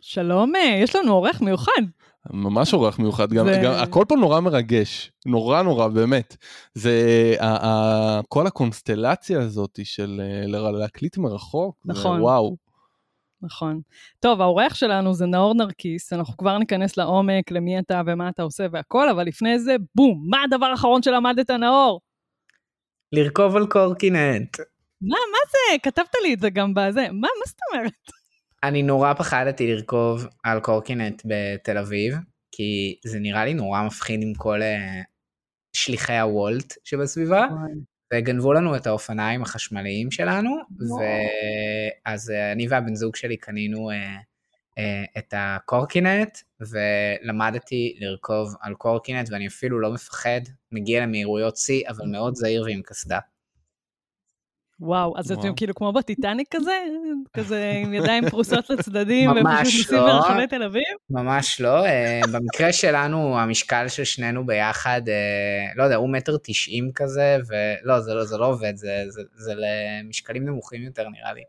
שלום, אה, יש לנו אורח מיוחד. ממש אורח מיוחד, גם, זה- גם הכל פה נורא מרגש, נורא נורא באמת. זה ה, ה, כל הקונסטלציה הזאת של אה, ל- להקליט מרחוק, זה נכון. וואו. נכון. טוב, האורח שלנו זה נאור נרקיס, אנחנו כבר ניכנס לעומק, למי אתה ומה אתה עושה והכל, אבל לפני זה, בום, מה הדבר האחרון שלמדת, נאור? לרכוב על קורקינט. מה, מה זה? כתבת לי את זה גם בזה. מה, מה זאת אומרת? אני נורא פחדתי לרכוב על קורקינט בתל אביב, כי זה נראה לי נורא מפחיד עם כל אה, שליחי הוולט שבסביבה, וגנבו לנו את האופניים החשמליים שלנו. ואז אה, אני והבן זוג שלי קנינו אה, אה, את הקורקינט, ולמדתי לרכוב על קורקינט, ואני אפילו לא מפחד, מגיע למהירויות שיא, אבל מאוד זהיר ועם קסדה. וואו, אז אתם וואו. כאילו כמו בטיטניק כזה? כזה עם ידיים פרוסות לצדדים, ממש לא. ברחבי תל אביב? ממש לא, אה, במקרה שלנו המשקל של שנינו ביחד, אה, לא יודע, הוא מטר תשעים כזה, ולא, זה לא, זה לא עובד, זה, זה, זה למשקלים נמוכים יותר נראה לי.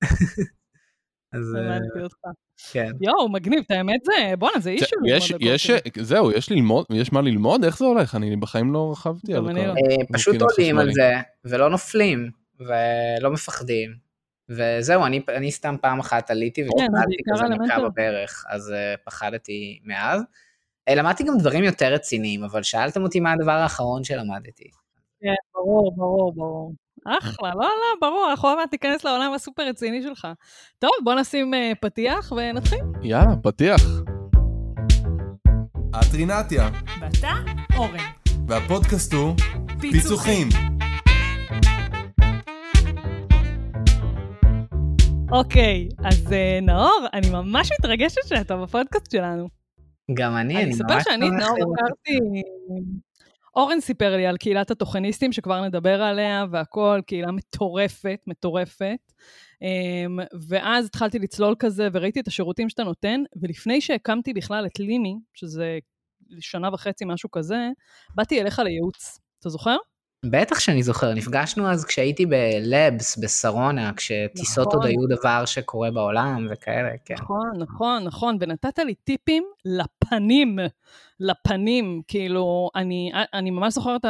אז אה. כן. יואו, מגניב, את האמת זה, בואנה, זה אישו. יש, יש. זהו, יש ללמוד, יש מה ללמוד, איך זה הולך? אני בחיים לא רכבתי על כל... לא. פשוט עולים על. זה, ולא נופלים, ולא מפחדים. וזהו, אני, אני סתם פעם אחת עליתי וקיבלתי בעיקר כזה של- בברך, אז אה, פחדתי מאז. אה, למדתי גם דברים יותר רציניים, אבל שאלתם אותי מה הדבר האחרון שלמדתי. כן, ברור, ברור, ברור. אחלה, לא, לא, ברור, אנחנו עוד מעט ניכנס לעולם הסופר רציני שלך. טוב, בוא נשים אה, פתיח ונתחיל. יאללה, פתיח. את רינתיה, ואתה, אורן. והפודקאסט הוא פיצוחים. אוקיי, אז אה, נאור, אני ממש מתרגשת שאתה בפודקאסט שלנו. גם אני, אני אני אספר ממש שאני את נאור הכרתי... אורן סיפר לי על קהילת התוכניסטים, שכבר נדבר עליה והכל, קהילה מטורפת, מטורפת. אמ, ואז התחלתי לצלול כזה, וראיתי את השירותים שאתה נותן, ולפני שהקמתי בכלל את לימי, שזה שנה וחצי, משהו כזה, באתי אליך לייעוץ. אתה זוכר? בטח שאני זוכר, נפגשנו אז כשהייתי בלאבס בשרונה, כשטיסות נכון. עוד היו דבר שקורה בעולם וכאלה, כן. נכון, נכון, נכון, ונתת לי טיפים לפנים, לפנים, כאילו, אני, אני ממש זוכרת,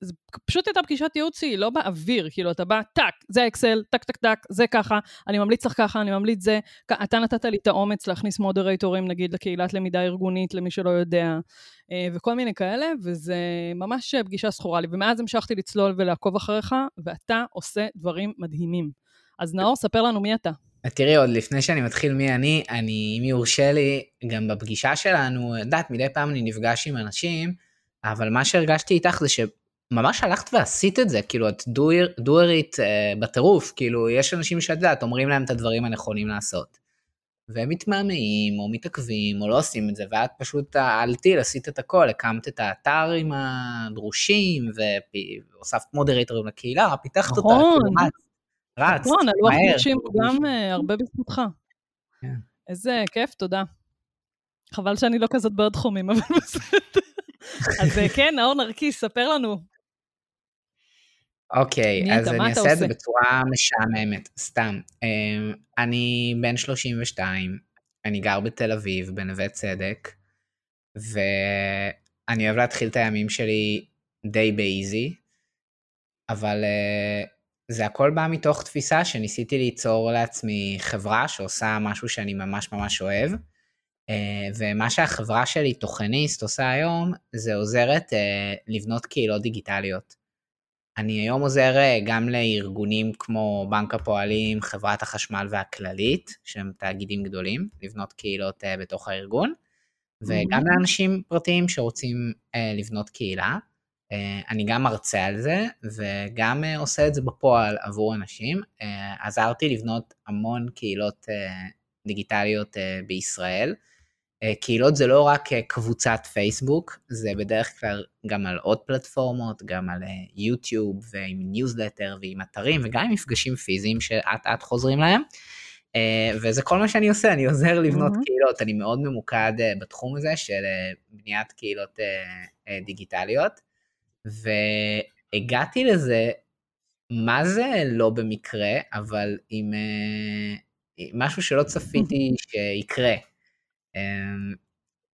זה פשוט הייתה פגישת ייעוץ שהיא לא באוויר, כאילו, אתה בא, טאק, זה אקסל, טק, טק, טק, זה ככה, אני ממליץ לך ככה, אני ממליץ זה, אתה נתת לי את האומץ להכניס מודרטורים, נגיד, לקהילת למידה ארגונית, למי שלא יודע, אה, וכל מיני כאלה, וזה ממש פגישה זכורה לי, ומאז המשכתי לצלול ולעקוב אחריך, ואתה עושה דברים מדהימים. אז נאור, ספר לנו מי אתה. תראי, עוד לפני שאני מתחיל מי אני, אני, אם יורשה לי, גם בפגישה שלנו, את יודעת, מדי פעם אני נפגש עם אנשים, אבל מה שהרגשתי איתך זה שממש הלכת ועשית את זה, כאילו, את do it uh, בטירוף, כאילו, יש אנשים שאת יודעת, אומרים להם את הדברים הנכונים לעשות. והם מתמהמהים, או מתעכבים, או לא עושים את זה, ואת פשוט עלתי, עשית את הכל, הקמת את האתר עם הדרושים, והוספת מודרטורים לקהילה, פיתחת אותה, נכון. כאילו, רצת, רצת, נכון, הלוח מהר. נשים הוא גם אה, הרבה בזכותך. כן. איזה כיף, תודה. חבל שאני לא כזאת בעוד תחומים, אבל בסדר. אז אה, כן, נאור נרקיס, ספר לנו. אוקיי, מי אז אני אעשה את זה? בצורה משעממת, סתם. אמ, אני בן 32, אני גר בתל אביב, בנווה צדק, ואני אוהב להתחיל את הימים שלי די באיזי, אבל אה, זה הכל בא מתוך תפיסה שניסיתי ליצור לעצמי חברה שעושה משהו שאני ממש ממש אוהב, אה, ומה שהחברה שלי, תוכניסט, עושה היום, זה עוזרת אה, לבנות קהילות דיגיטליות. אני היום עוזר אה, גם לארגונים כמו בנק הפועלים, חברת החשמל והכללית, שהם תאגידים גדולים, לבנות קהילות אה, בתוך הארגון, וגם. לאנשים פרטיים שרוצים אה, לבנות קהילה. אני גם מרצה על זה, וגם עושה את זה בפועל עבור אנשים. עזרתי לבנות המון קהילות דיגיטליות בישראל. אה, קהילות זה לא רק אה, קבוצת פייסבוק, זה בדרך כלל גם על עוד פלטפורמות, גם על אה, יוטיוב ועם ניוזלטר ועם אתרים וגם עם מפגשים פיזיים שאט אט חוזרים להם. וזה כל מה שאני עושה, אני עוזר לבנות מהמם. קהילות, אני מאוד ממוקד בתחום הזה של בניית קהילות דיגיטליות. והגעתי לזה, מה זה לא במקרה, אבל עם, משהו שלא צפיתי שיקרה. אמ,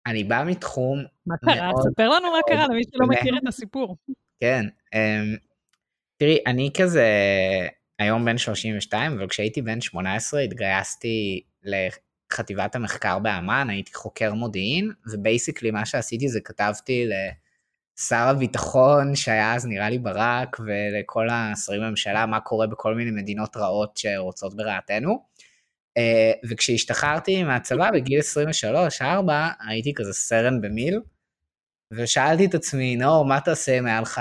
אני בא מתחום מה קרה? מאוד- ספר לנו מה קרה למי שלא. מכיר את הסיפור. כן. אמ, תראי, אני כזה היום בן 32, אבל כשהייתי בן 18 התגייסתי לחטיבת המחקר באמ"ן, הייתי חוקר מודיעין, ובייסיקלי מה שעשיתי זה כתבתי לשר הביטחון, שהיה אז נראה לי ברק, ולכל השרים בממשלה, מה קורה בכל מיני מדינות רעות שרוצות ברעתנו. אה, וכשהשתחררתי מהצבא בגיל 23-4, הייתי כזה סרן במיל, ושאלתי את עצמי, נאור, מה תעשה אם היה לך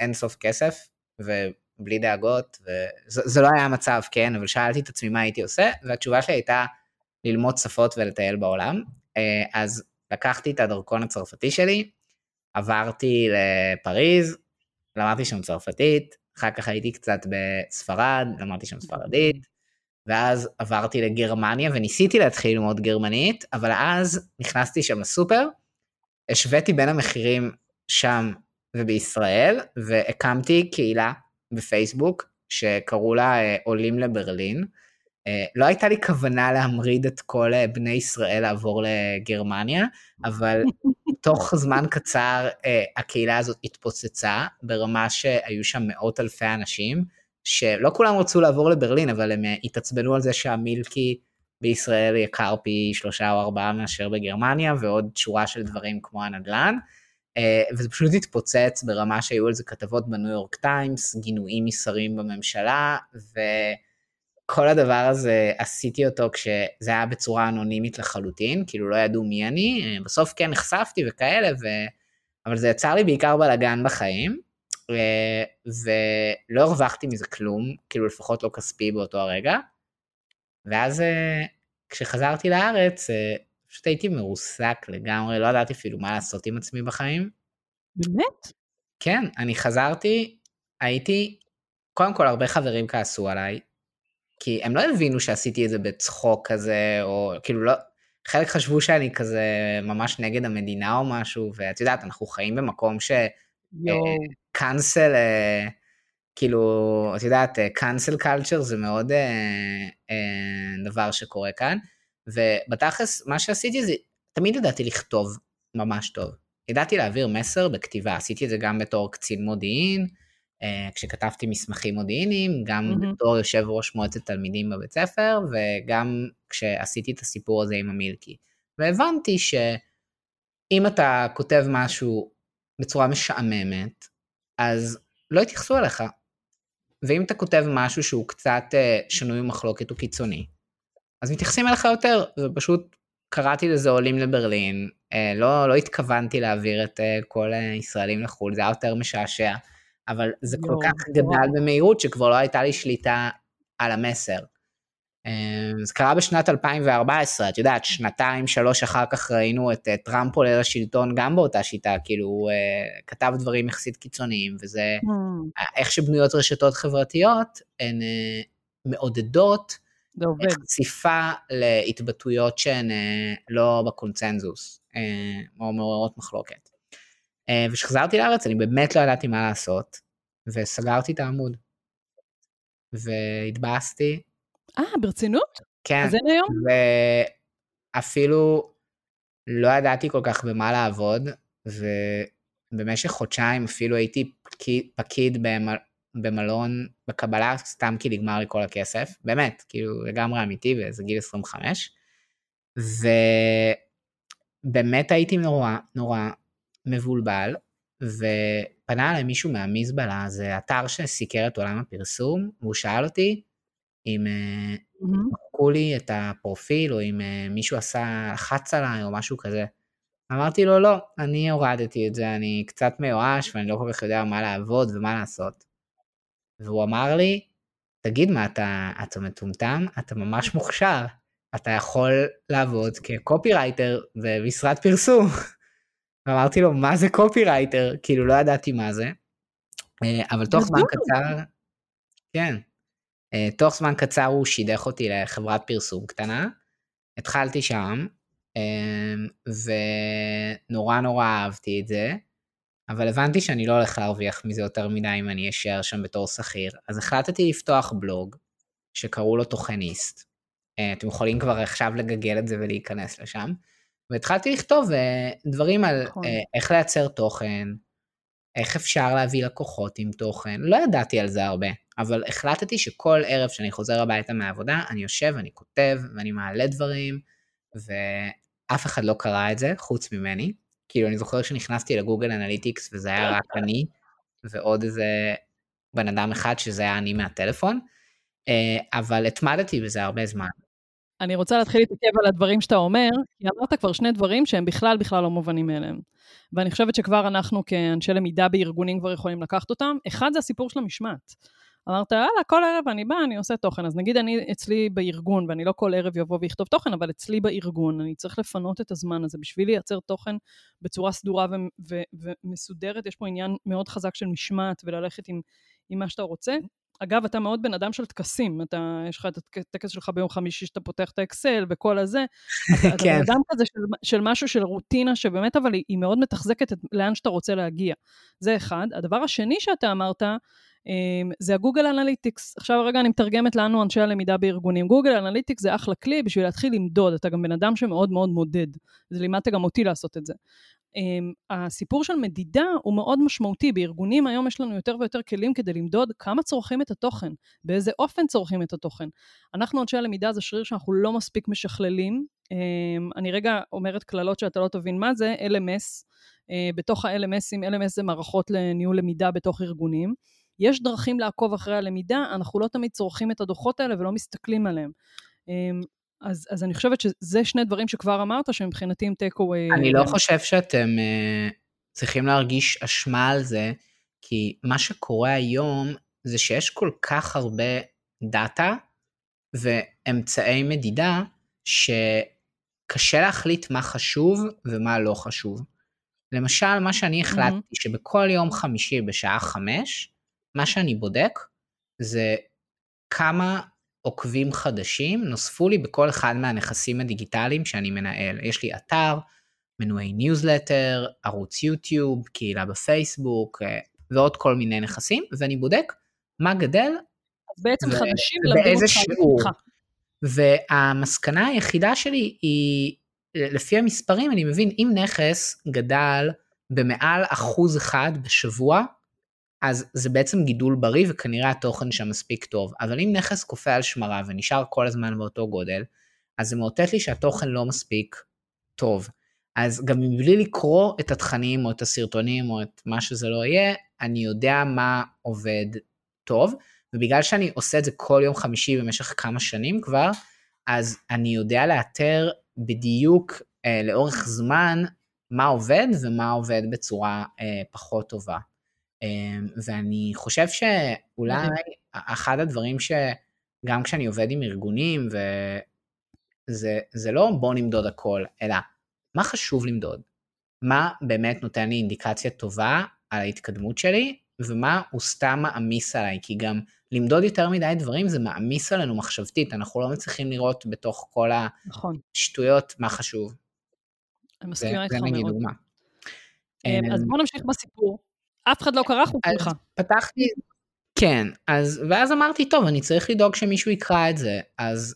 אינסוף כסף, ובלי דאגות, וזה לא היה המצב, כן, אבל שאלתי את עצמי מה הייתי עושה, והתשובה שלי הייתה ללמוד שפות ולטייל בעולם. אה, אז לקחתי את הדרכון הצרפתי שלי, עברתי לפריז, למדתי שם צרפתית, אחר כך הייתי קצת בספרד, למדתי שם ספרדית, ואז עברתי לגרמניה וניסיתי להתחיל ללמוד גרמנית, אבל אז נכנסתי שם לסופר, השוויתי בין המחירים שם ובישראל, והקמתי קהילה בפייסבוק שקראו לה אה, עולים לברלין. אה, לא הייתה לי כוונה להמריד את כל אה, בני ישראל לעבור לגרמניה, אבל תוך זמן קצר הקהילה הזאת התפוצצה, ברמה שהיו שם מאות אלפי אנשים, שלא כולם רצו לעבור לברלין, אבל הם אה, התעצבנו על זה שהמילקי בישראל יקר פי שלושה או ארבעה מאשר בגרמניה, ועוד שורה של דברים כמו הנדל"ן. אה, וזה פשוט התפוצץ ברמה שהיו על זה כתבות בניו יורק טיימס, גינויים משרים בממשלה, וכל הדבר הזה עשיתי אותו כשזה היה בצורה אנונימית לחלוטין, כאילו לא ידעו מי אני, אה, בסוף כן נחשפתי וכאלה, ו... אבל זה יצר לי בעיקר בלאגן בחיים, ולא הרווחתי מזה כלום, כאילו לפחות לא כספי באותו הרגע. ואז אה, כשחזרתי לארץ, אה, פשוט הייתי מרוסק לגמרי, לא ידעתי אפילו מה לעשות עם עצמי בחיים. באמת? כן, אני חזרתי, הייתי, קודם כל הרבה חברים כעסו עליי, כי הם לא הבינו שעשיתי את זה בצחוק כזה, או כאילו לא, חלק חשבו שאני כזה ממש נגד המדינה או משהו, ואת יודעת, אנחנו חיים במקום ש... יואו. קאנסל, כאילו, את יודעת, קאנסל קלצ'ר זה מאוד אה, אה, דבר שקורה כאן, ובתכלס, מה שעשיתי זה, תמיד ידעתי לכתוב ממש טוב. ידעתי להעביר מסר בכתיבה, עשיתי את זה גם בתור קצין מודיעין, אה, כשכתבתי מסמכים מודיעיניים, גם מהמם. בתור יושב ראש מועצת תלמידים בבית ספר, וגם כשעשיתי את הסיפור הזה עם המילקי. והבנתי שאם אתה כותב משהו בצורה משעממת, אז לא יתייחסו אליך. ואם אתה כותב משהו שהוא קצת אה, שנוי במחלוקת או קיצוני, אז מתייחסים אליך יותר, ופשוט קראתי לזה עולים לברלין, אה, לא, לא התכוונתי להעביר את אה, כל הישראלים לחו"ל, זה היה יותר משעשע, אבל זה כל יואו, כך גדל במהירות שכבר לא הייתה לי שליטה על המסר. אה, זה קרה בשנת 2014, את יודעת, שנתיים, שלוש אחר כך ראינו את אה, טראמפ עולה לשלטון גם באותה שיטה, כאילו הוא אה, כתב דברים יחסית קיצוניים, וזה Hmm, איך שבנויות רשתות חברתיות, הן מעודדות. חשיפה להתבטאויות שהן לא בקונצנזוס, או מעוררות מחלוקת. וכשחזרתי לארץ אני באמת לא ידעתי מה לעשות, וסגרתי את העמוד. והתבאסתי, אה, ברצינות? כן, אז אין היום? ואפילו לא ידעתי כל כך במה לעבוד, ובמשך חודשיים אפילו הייתי פקיד, פקיד במל, במלון בקבלה, סתם כי נגמר לי כל הכסף, באמת, כאילו לגמרי אמיתי, וזה גיל 25, ובאמת הייתי נורא נורא מבולבל, ופנה אליי מישהו מהמזבלה, זה אתר שסיקר את עולם הפרסום, והוא שאל אותי אם אה, מהמם. מחקו לי את הפרופיל, או אם אה, מישהו עשה, לחץ עליי, או משהו כזה. אמרתי לו, לא, אני הורדתי את זה, אני קצת מיואש, ואני לא כל כך יודע מה לעבוד ומה לעשות. והוא אמר לי, תגיד מה, אתה, אתה מטומטם? אתה ממש מוכשר. אתה יכול לעבוד כקופירייטר במשרד פרסום. ואמרתי לו, מה זה קופירייטר? כאילו, לא ידעתי מה זה. אה, אבל תוך זמן. קצר, כן, אה, תוך זמן קצר הוא שידך אותי לחברת פרסום קטנה. התחלתי שם, אה, ונורא נורא אהבתי את זה, אבל הבנתי שאני לא הולך להרוויח מזה יותר מדי אם אני אשאר שם בתור שכיר, אז החלטתי לפתוח בלוג שקראו לו תוכניסט. אה, אתם יכולים כבר עכשיו לגגל את זה ולהיכנס לשם. והתחלתי לכתוב אה, דברים על נכון. אה, איך לייצר תוכן, איך אפשר להביא לקוחות עם תוכן. לא ידעתי על זה הרבה, אבל החלטתי שכל ערב שאני חוזר הביתה מהעבודה, אני יושב, אני כותב, ואני מעלה דברים, ואף אחד לא קרא את זה, חוץ ממני. כאילו, אני זוכר שנכנסתי לגוגל אנליטיקס, וזה היה רק אני, ועוד איזה בן אדם אחד שזה היה אני מהטלפון, אה, אבל התמדתי בזה הרבה זמן. אני רוצה להתחיל להתעכב על הדברים שאתה אומר, כי אמרת כבר שני דברים שהם בכלל בכלל לא מובנים מאליהם. ואני חושבת שכבר אנחנו כאנשי למידה בארגונים כבר יכולים לקחת אותם. אחד זה הסיפור של המשמעת. אמרת, יאללה, כל ערב אני בא, אני עושה תוכן. אז נגיד אני אצלי בארגון, ואני לא כל ערב יבוא ויכתוב תוכן, אבל אצלי בארגון, אני צריך לפנות את הזמן הזה בשביל לייצר תוכן בצורה סדורה ו- ו- ומסודרת. יש פה עניין מאוד חזק של משמעת וללכת עם, עם מה שאתה רוצה. אגב, אתה מאוד בן אדם של טקסים, אתה, יש לך את הטקס שלך ביום חמישי שאתה פותח את האקסל וכל הזה. אתה, אתה כן. בן אדם כזה של, של משהו, של רוטינה, שבאמת אבל היא, היא מאוד מתחזקת את, לאן שאתה רוצה להגיע. זה אחד. הדבר השני שאתה אמרת, אמ, זה ה Google Analytics. עכשיו רגע אני מתרגמת לנו אנשי הלמידה בארגונים. Google Analytics זה אחלה כלי בשביל להתחיל למדוד, אתה גם בן אדם שמאוד מאוד מודד. אז לימדת גם אותי לעשות את זה. Um, הסיפור של מדידה הוא מאוד משמעותי. בארגונים היום יש לנו יותר ויותר כלים כדי למדוד כמה צורכים את התוכן, באיזה אופן צורכים את התוכן. אנחנו אנשי הלמידה זה שריר שאנחנו לא מספיק משכללים. Um, אני רגע אומרת קללות שאתה לא תבין מה זה, LMS. Uh, בתוך ה-LMSים, LMS זה מערכות לניהול למידה בתוך ארגונים. יש דרכים לעקוב אחרי הלמידה, אנחנו לא תמיד צורכים את הדוחות האלה ולא מסתכלים עליהם. Um, אז, אז אני חושבת שזה שני דברים שכבר אמרת, שמבחינתי הם טייק אווי. אני לא חושב שאתם uh, צריכים להרגיש אשמה על זה, כי מה שקורה היום זה שיש כל כך הרבה דאטה ואמצעי מדידה, שקשה להחליט מה חשוב ומה לא חשוב. למשל, מה שאני החלטתי, mm-hmm. שבכל יום חמישי בשעה חמש, מה שאני בודק זה כמה עוקבים חדשים נוספו לי בכל אחד מהנכסים הדיגיטליים שאני מנהל. יש לי אתר, מנועי ניוזלטר, ערוץ יוטיוב, קהילה בפייסבוק אה, ועוד כל מיני נכסים, ואני בודק מה גדל. בעצם ו- חדשים באיזה שיעור. והמסקנה היחידה שלי היא, לפי המספרים אני מבין, אם נכס גדל במעל אחוז אחד בשבוע, אז זה בעצם גידול בריא וכנראה התוכן שם מספיק טוב. אבל אם נכס קופא על שמרה ונשאר כל הזמן באותו גודל, אז זה מאותת לי שהתוכן לא מספיק טוב. אז גם מבלי לקרוא את התכנים או את הסרטונים או את מה שזה לא יהיה, אני יודע מה עובד טוב, ובגלל שאני עושה את זה כל יום חמישי במשך כמה שנים כבר, אז אני יודע לאתר בדיוק אה, לאורך זמן מה עובד ומה עובד בצורה אה, פחות טובה. אמ, ואני חושב שאולי אחד הדברים שגם כשאני עובד עם ארגונים, וזה זה לא בוא נמדוד הכל, אלא מה חשוב למדוד? מה באמת נותן לי אינדיקציה טובה על ההתקדמות שלי, ומה הוא סתם מעמיס עליי, כי גם למדוד יותר מדי דברים זה מעמיס עלינו מחשבתית, אנחנו לא מצליחים לראות בתוך כל נכון. השטויות מה חשוב. אני מסכימה איתך זה נגיד מאוד. דוגמה. אמ, אז אמ, בוא נמשיך בסיפור. אף אחד לא קרא חוץ ממך. פתחתי, כן, אז, ואז אמרתי, טוב, אני צריך לדאוג שמישהו יקרא את זה, אז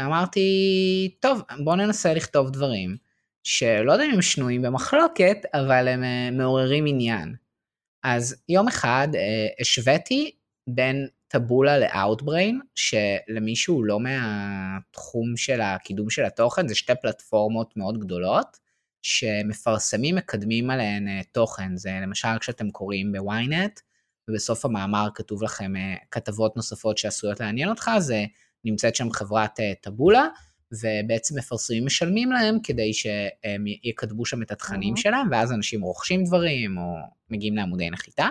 אמרתי, טוב, בוא ננסה לכתוב דברים, שלא יודע אם הם שנויים במחלוקת, אבל הם אה, מעוררים עניין. אז יום אחד אה, השוויתי בין טבולה לאאוטבריין, שלמי שהוא לא מהתחום של הקידום של התוכן, זה שתי פלטפורמות מאוד גדולות, שמפרסמים מקדמים עליהן אה, תוכן, זה למשל כשאתם קוראים בוויינט, ובסוף המאמר כתוב לכם אה, כתבות נוספות שעשויות לעניין אותך, זה נמצאת שם חברת אה, טבולה, ובעצם מפרסמים משלמים להם כדי שהם יקדמו שם את התכנים. שלהם, ואז אנשים רוכשים דברים או מגיעים לעמודי נחיתה.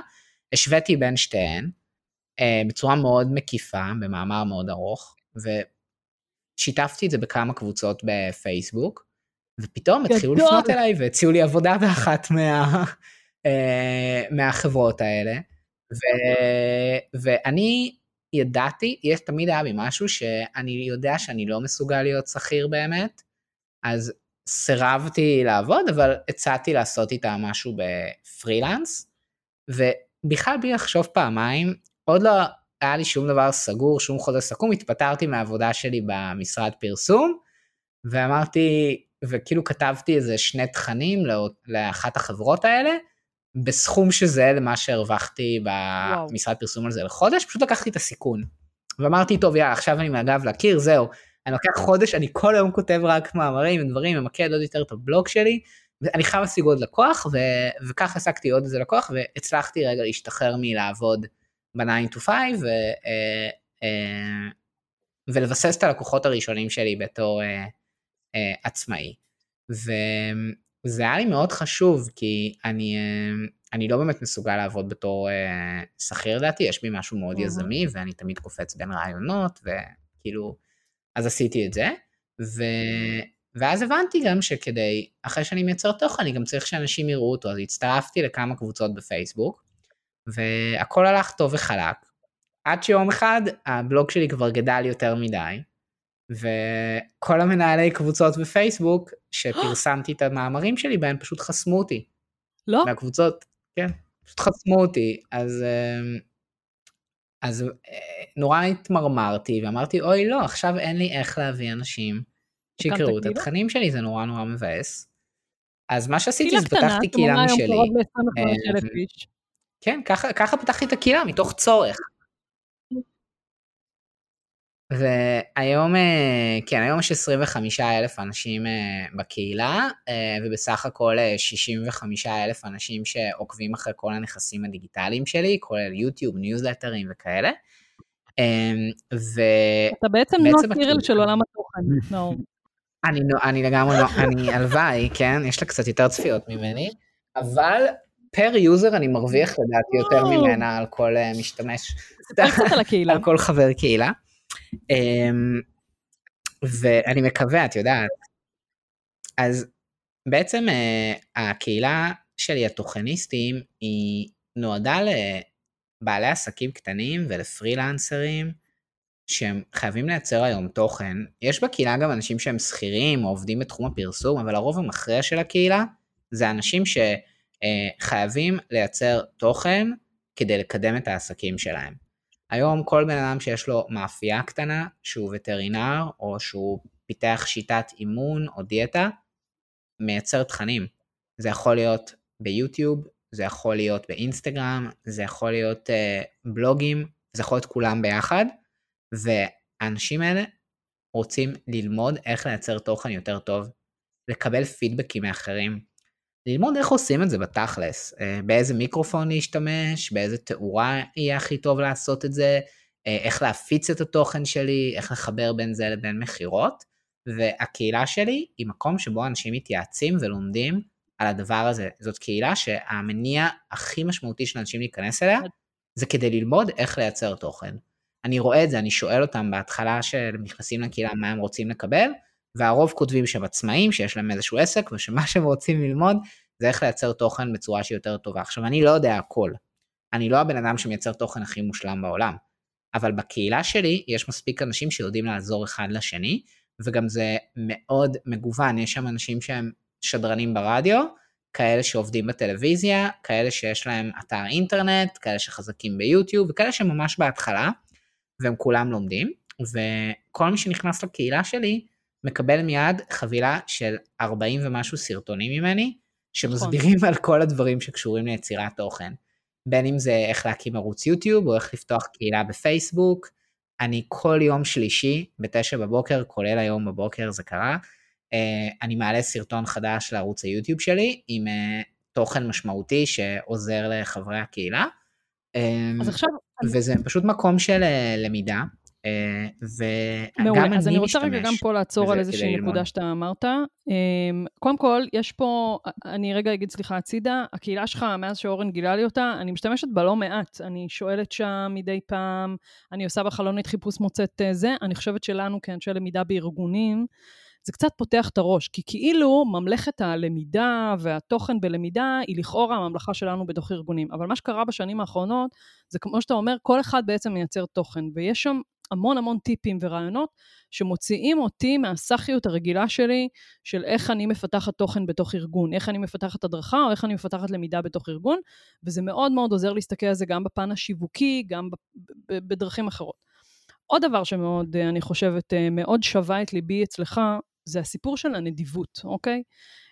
השוויתי בין שתיהן בצורה מאוד מקיפה, במאמר מאוד ארוך, ושיתפתי את זה בכמה קבוצות בפייסבוק, ופתאום התחילו. לפנות אליי והציעו לי עבודה באחת מה, אה, מהחברות האלה. ו, ואני ידעתי, יש תמיד היה בי משהו שאני יודע שאני לא מסוגל להיות שכיר באמת, אז סירבתי לעבוד, אבל הצעתי לעשות איתה משהו בפרילנס, ובכלל בלי לחשוב פעמיים, עוד לא היה לי שום דבר סגור, שום חוזה סכום, התפטרתי מהעבודה שלי במשרד פרסום, ואמרתי, וכאילו כתבתי איזה שני תכנים לא, לאחת החברות האלה, בסכום שזהה למה שהרווחתי במשרד פרסום על זה לחודש, פשוט לקחתי את הסיכון. ואמרתי, טוב, יאללה, עכשיו אני מהגב לקיר, זהו. אני לוקח חודש, אני כל היום כותב רק מאמרים ודברים, ממקד עוד יותר את הבלוג שלי, ואני חייב להשיג עוד לקוח, ו... וכך השגתי עוד איזה לקוח, והצלחתי רגע להשתחרר מלעבוד ב-9 to 5, ו... אה, אה, ולבסס את הלקוחות הראשונים שלי בתור אה, עצמאי. וזה היה לי מאוד חשוב, כי אני, אה, אני לא באמת מסוגל לעבוד בתור אה, שכיר לדעתי, יש בי משהו מאוד יזמי, ואני תמיד קופץ בין רעיונות, וכאילו, אז עשיתי את זה. ו... ואז הבנתי גם שכדי, אחרי שאני מייצר תוכן, אני גם צריך שאנשים יראו אותו, אז הצטרפתי לכמה קבוצות בפייסבוק, והכל הלך טוב וחלק. עד שיום אחד הבלוג שלי כבר גדל יותר מדי, וכל המנהלי קבוצות בפייסבוק, שפרסמתי את המאמרים שלי בהם, פשוט חסמו אותי. לא? מהקבוצות, כן, פשוט חסמו אותי, אז... אמ, אז אה, נורא התמרמרתי ואמרתי אוי לא עכשיו אין לי איך להביא אנשים שיקראו את התכנים שלי זה נורא נורא מבאס. אז מה שעשיתי זה פתחתי קהילה משלי. אמ, כן ככה, ככה פתחתי את הקהילה מתוך צורך. והיום, אה, כן, היום יש 25 אלף אנשים אה, בקהילה, אה, ובסך הכל 65 אלף אנשים שעוקבים אחרי כל הנכסים הדיגיטליים שלי, כולל יוטיוב, ניוזלטרים וכאלה. ו... אתה בעצם נועה קירל של עולם התוכן, נאור. אני, אני לגמרי לא, אני הלוואי, כן, יש לה קצת יותר צפיות ממני, אבל per user אני מרוויח לדעתי יותר ממנה על כל משתמש, על כל חבר קהילה. אמ, ואני מקווה, את יודעת. אז בעצם אה, הקהילה שלי, התוכניסטים, היא נועדה לבעלי עסקים קטנים ולפרילנסרים שהם חייבים לייצר היום תוכן. יש בקהילה גם אנשים שהם שכירים או עובדים בתחום הפרסום, אבל הרוב המכריע של הקהילה זה אנשים שחייבים אה, לייצר תוכן כדי לקדם את העסקים שלהם. היום כל בן אדם שיש לו מאפייה קטנה, שהוא וטרינר, או שהוא פיתח שיטת אימון או דיאטה, מייצר תכנים. זה יכול להיות ביוטיוב, זה יכול להיות באינסטגרם, זה יכול להיות uh, בלוגים, זה יכול להיות כולם ביחד, והאנשים האלה רוצים ללמוד איך לייצר תוכן יותר טוב, לקבל פידבקים מאחרים, ללמוד איך עושים את זה בתכלס, אה, באיזה מיקרופון להשתמש, באיזה תאורה יהיה הכי טוב לעשות את זה, אה, איך להפיץ את התוכן שלי, איך לחבר בין זה לבין מכירות, והקהילה שלי היא מקום שבו אנשים מתייעצים ולומדים על הדבר הזה. זאת קהילה שהמניע הכי משמעותי של אנשים להיכנס אליה, זה כדי ללמוד איך לייצר תוכן. אני רואה את זה, אני שואל אותם בהתחלה שהם נכנסים לקהילה מה הם רוצים לקבל, והרוב כותבים שהם עצמאים, שיש להם איזשהו עסק, ושמה שהם רוצים ללמוד זה איך לייצר תוכן בצורה שהיא יותר טובה. עכשיו, אני לא יודע הכל. אני לא הבן אדם שמייצר תוכן הכי מושלם בעולם, אבל בקהילה שלי יש מספיק אנשים שיודעים לעזור אחד לשני, וגם זה מאוד מגוון, יש שם אנשים שהם שדרנים ברדיו, כאלה שעובדים בטלוויזיה, כאלה שיש להם אתר אינטרנט, כאלה שחזקים ביוטיוב, וכאלה שממש בהתחלה, והם כולם לומדים, וכל מי שנכנס לקהילה שלי, מקבל מיד חבילה של 40 ומשהו סרטונים ממני, שמסבירים נכון. על כל הדברים שקשורים ליצירת תוכן. בין אם זה איך להקים ערוץ יוטיוב, או איך לפתוח קהילה בפייסבוק. אני כל יום שלישי, בתשע בבוקר, כולל היום בבוקר זה קרה, אה, אני מעלה סרטון חדש לערוץ היוטיוב שלי, עם אה, תוכן משמעותי שעוזר לחברי הקהילה. אז אה, עכשיו... וזה פשוט מקום של למידה. אה, וגם אני אז אני רוצה רגע גם פה לעצור על איזושהי נקודה שאתה אמרת. אמ, קודם כל, יש פה, אני רגע אגיד סליחה הצידה, הקהילה שלך, מאז שאורן גילה לי אותה, אני משתמשת בה לא מעט. אני שואלת שם מדי פעם, אני עושה בחלונית חיפוש מוצאת אה, זה, אני חושבת שלנו כאנשי למידה בארגונים, זה קצת פותח את הראש, כי כאילו ממלכת הלמידה והתוכן בלמידה היא לכאורה הממלכה שלנו בתוך ארגונים. אבל מה שקרה בשנים האחרונות, זה כמו שאתה אומר, כל אחד בעצם מייצר תוכן, ויש שם המון המון טיפים ורעיונות שמוציאים אותי מהסאחיות הרגילה שלי של איך אני מפתחת תוכן בתוך ארגון, איך אני מפתחת הדרכה או איך אני מפתחת למידה בתוך ארגון, וזה מאוד מאוד עוזר להסתכל על זה גם בפן השיווקי, גם בדרכים אחרות. עוד דבר שמאוד, אה, אני חושבת, אה, מאוד שווה את ליבי אצלך, זה הסיפור של הנדיבות, אוקיי?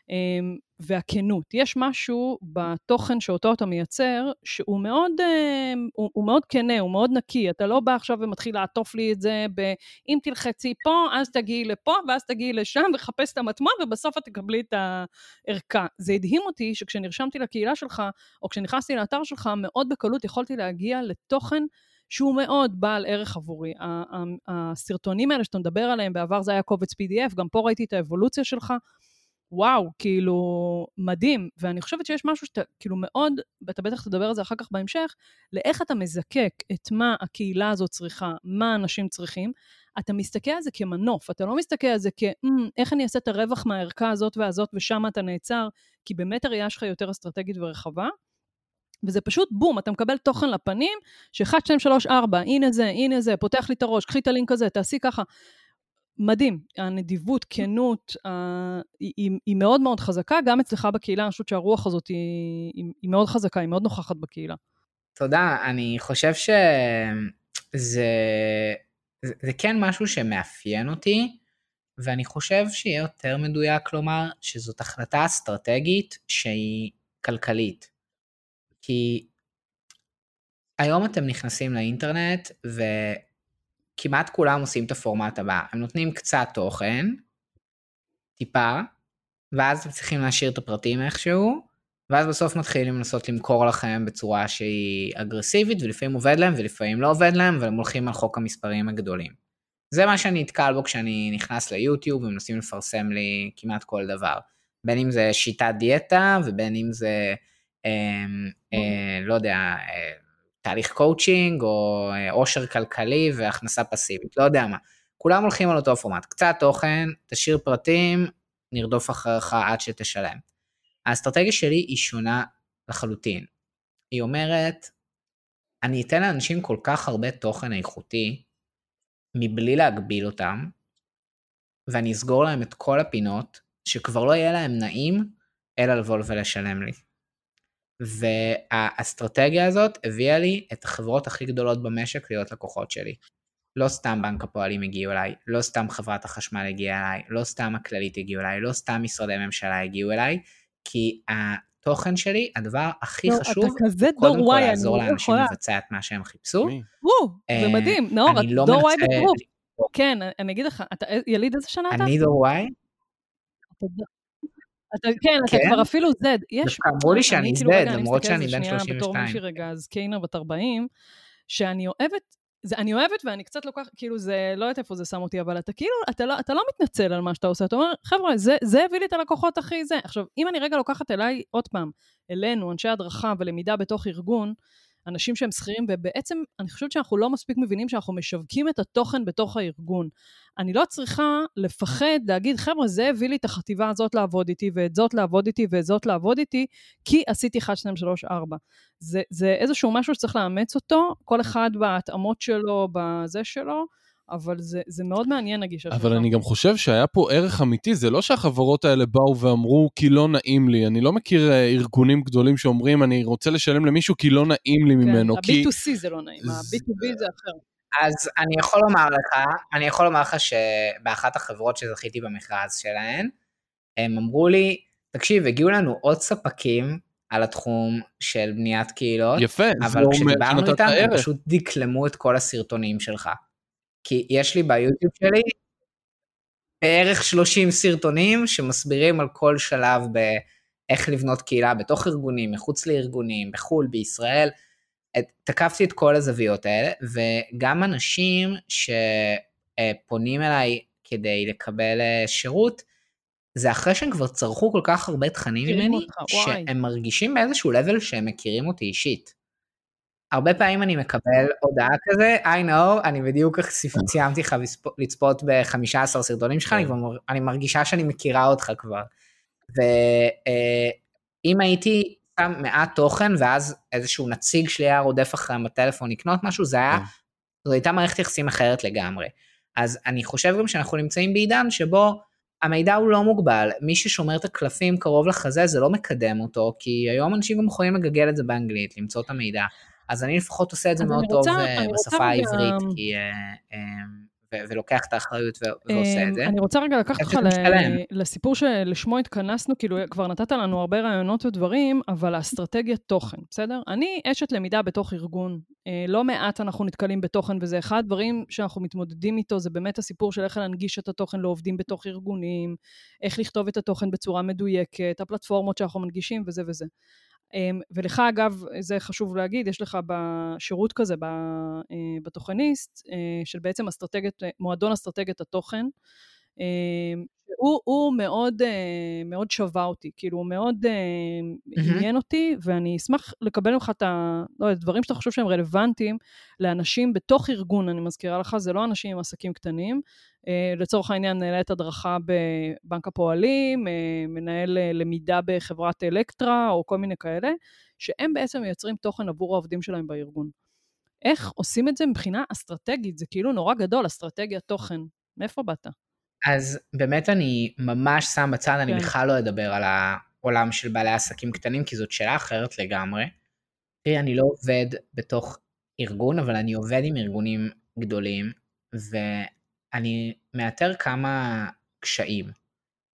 אמ, והכנות. יש משהו בתוכן שאותו אתה מייצר, שהוא מאוד, אמ, הוא, הוא מאוד כנה, הוא מאוד נקי. אתה לא בא עכשיו ומתחיל לעטוף לי את זה ב... אם תלחצי פה, אז תגיעי לפה, ואז תגיעי לשם, וחפש את המטמון, ובסוף את תקבלי את הערכה. זה הדהים אותי שכשנרשמתי לקהילה שלך, או כשנכנסתי לאתר שלך, מאוד בקלות יכולתי להגיע לתוכן שהוא מאוד בעל ערך עבורי. הסרטונים האלה שאתה מדבר עליהם, בעבר זה היה קובץ PDF, גם פה ראיתי את האבולוציה שלך. וואו, כאילו, מדהים. ואני חושבת שיש משהו שאתה, כאילו, מאוד, ואתה בטח תדבר על זה אחר כך בהמשך, לאיך אתה מזקק את מה הקהילה הזאת צריכה, מה אנשים צריכים. אתה מסתכל על זה כמנוף, אתה לא מסתכל על זה כ, mm, איך אני אעשה את הרווח מהערכה הזאת והזאת, ושם אתה נעצר, כי באמת הראייה שלך יותר אסטרטגית ורחבה. וזה פשוט בום, אתה מקבל תוכן לפנים, ש-1, 2, 3, 4, הנה זה, הנה זה, פותח לי את הראש, קחי את הלינק הזה, תעשי ככה. מדהים, הנדיבות, כנות, אה, היא, היא מאוד מאוד חזקה, גם אצלך בקהילה, אני חושבת שהרוח הזאת היא, היא, היא מאוד חזקה, היא מאוד נוכחת בקהילה. תודה, אני חושב שזה זה, זה כן משהו שמאפיין אותי, ואני חושב שיהיה יותר מדויק לומר שזאת החלטה אסטרטגית שהיא כלכלית. כי היום אתם נכנסים לאינטרנט וכמעט כולם עושים את הפורמט הבא, הם נותנים קצת תוכן, טיפה, ואז אתם צריכים להשאיר את הפרטים איכשהו, ואז בסוף מתחילים לנסות למכור לכם בצורה שהיא אגרסיבית, ולפעמים עובד להם ולפעמים לא עובד להם, והם הולכים על חוק המספרים הגדולים. זה מה שאני נתקל בו כשאני נכנס ליוטיוב ומנסים לפרסם לי כמעט כל דבר. בין אם זה שיטת דיאטה ובין אם זה אמ, אה, לא יודע, אה, תהליך קואוצ'ינג או אה, עושר כלכלי והכנסה פסיבית, לא יודע מה. כולם הולכים על אותו פורמט, קצת תוכן, תשאיר פרטים, נרדוף אחריך עד שתשלם. האסטרטגיה שלי היא שונה לחלוטין. היא אומרת, אני אתן לאנשים כל כך הרבה תוכן איכותי, מבלי להגביל אותם, ואני אסגור להם את כל הפינות, שכבר לא יהיה להם נעים, אלא לבוא ולשלם לי. והאסטרטגיה הזאת הביאה לי את החברות הכי גדולות במשק להיות לקוחות שלי. לא סתם בנק הפועלים הגיעו אליי, לא סתם חברת החשמל הגיעה אליי, לא סתם הכללית הגיעו אליי, לא סתם משרדי ממשלה הגיעו אליי, כי התוכן שלי, הדבר הכי לא, חשוב, קודם כל לעזור לאנשים לבצע את מה שהם חיפשו. וואו, זה אה, מדהים, נאור, לא דור וואי בטירוף. כן, אני אגיד לך, אתה יליד איזה שנה אתה? אני דור וואי? אתה, כן, אתה כן? כבר אפילו זד. יש... אמרו לי שאני זד, כאילו, למרות שאני בן 32. בתור מישהי רגע זקיינר בת 40, שאני אוהבת, זה, אני אוהבת ואני קצת לוקחת, כאילו זה, לא יודעת איפה זה שם אותי, אבל אתה כאילו, אתה לא, אתה לא מתנצל על מה שאתה עושה, אתה אומר, חבר'ה, זה, זה הביא לי את הלקוחות הכי זה. עכשיו, אם אני רגע לוקחת אליי, עוד פעם, אלינו, אנשי הדרכה ולמידה בתוך ארגון, אנשים שהם שכירים, ובעצם אני חושבת שאנחנו לא מספיק מבינים שאנחנו משווקים את התוכן בתוך הארגון. אני לא צריכה לפחד להגיד, חבר'ה, זה הביא לי את החטיבה הזאת לעבוד איתי, ואת זאת לעבוד איתי, ואת זאת לעבוד איתי, כי עשיתי 1, 2, 3, 4. זה, זה איזשהו משהו שצריך לאמץ אותו, כל אחד בהתאמות שלו, בזה שלו. אבל זה, זה מאוד מעניין הגישה שלך. אבל אני גם חושב שהיה פה ערך אמיתי, זה לא שהחברות האלה באו ואמרו כי לא נעים לי. אני לא מכיר אה, ארגונים גדולים שאומרים אני רוצה לשלם למישהו כי לא נעים לי כן, ממנו. כי... ה-B2C זה לא נעים, ה-B2B זה אחר. אז אני יכול לומר לך, אני יכול לומר לך שבאחת החברות שזכיתי במכרז שלהן, הם אמרו לי, תקשיב, הגיעו לנו עוד ספקים על התחום של בניית קהילות, יפה, אבל כשדיברנו איתם, הם פשוט דקלמו את כל הסרטונים שלך. כי יש לי ביוטיוב שלי בערך 30 סרטונים שמסבירים על כל שלב באיך לבנות קהילה בתוך ארגונים, מחוץ לארגונים, בחו"ל, בישראל. תקפתי את כל הזוויות האלה, וגם אנשים שפונים אליי כדי לקבל אה, שירות, זה אחרי שהם כבר צרכו כל כך הרבה תכנים ממני, שהם מרגישים באיזשהו לבל שהם מכירים אותי אישית. הרבה פעמים אני מקבל הודעה כזה, I know, אני בדיוק סיימתי לך לצפות ב-15 סרטונים שלך, אני, כן. כבר, אני מרגישה שאני מכירה אותך כבר. ואם הייתי שם מעט תוכן, ואז איזשהו נציג שלי היה רודף אחריהם בטלפון לקנות משהו, זה היה, כן. זו הייתה מערכת יחסים אחרת לגמרי. אז אני חושב גם שאנחנו נמצאים בעידן שבו המידע הוא לא מוגבל, מי ששומר את הקלפים קרוב לחזה זה לא מקדם אותו, כי היום אנשים גם יכולים לגגל את זה באנגלית, למצוא את המידע. אז אני לפחות עושה את זה מאוד אני טוב רוצה- אה, רוצה בשפה העברית, כי, אה, אה, ו- ולוקח את האחריות ו- ועושה את זה. אמ, אני רוצה רגע לקחת אותך. ל- לסיפור שלשמו התכנסנו, כאילו כבר נתת לנו הרבה רעיונות ודברים, אבל האסטרטגיית תוכן, בסדר? אני אשת למידה בתוך ארגון. אה, לא מעט אנחנו נתקלים בתוכן, וזה אחד הדברים שאנחנו מתמודדים איתו, זה באמת הסיפור של איך להנגיש את התוכן לעובדים בתוך ארגונים, איך לכתוב את התוכן בצורה מדויקת, הפלטפורמות שאנחנו מנגישים וזה וזה. אמ, ולך, אגב, זה חשוב להגיד, יש לך בשירות כזה אה, בתוכניסט, אה, של בעצם אסטרטגיית, מועדון אסטרטגיית התוכן. הוא, הוא מאוד, אה, מאוד שווה אותי, כאילו, הוא מאוד אה, עניין אותי, ואני אשמח לקבל ממך את ה... לא יודע, דברים שאתה חושב שהם רלוונטיים לאנשים בתוך ארגון, אני מזכירה לך, זה לא אנשים עם עסקים קטנים. אה, לצורך העניין, מנהלת הדרכה בבנק הפועלים, מנהל למידה בחברת אלקטרה, או כל מיני כאלה, שהם בעצם מייצרים תוכן עבור העובדים שלהם בארגון. איך עושים את זה מבחינה אסטרטגית? זה כאילו נורא גדול, אסטרטגיית תוכן. מאיפה באת? אז באמת אני ממש שם בצד, אני כן. בכלל לא אדבר על העולם של בעלי עסקים קטנים, כי זאת שאלה אחרת לגמרי. תראי, אני לא עובד בתוך ארגון, אבל אני עובד עם ארגונים גדולים, ואני מאתר כמה קשיים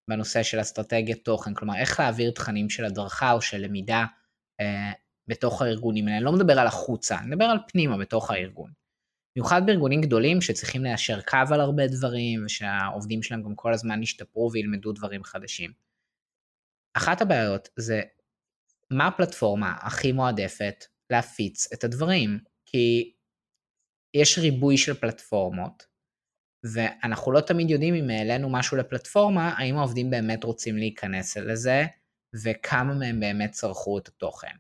בנושא של אסטרטגיית תוכן, כלומר, איך להעביר תכנים של הדרכה או של למידה אה, בתוך הארגונים. אני לא מדבר על החוצה, אני מדבר על פנימה בתוך הארגון. במיוחד בארגונים גדולים שצריכים ליישר קו על הרבה דברים, ושהעובדים שלהם גם כל הזמן ישתפרו וילמדו דברים חדשים. אחת הבעיות זה מה הפלטפורמה הכי מועדפת להפיץ את הדברים, כי יש ריבוי של פלטפורמות, ואנחנו לא תמיד יודעים אם העלינו משהו לפלטפורמה, האם העובדים באמת רוצים להיכנס לזה, וכמה מהם באמת צרכו את התוכן.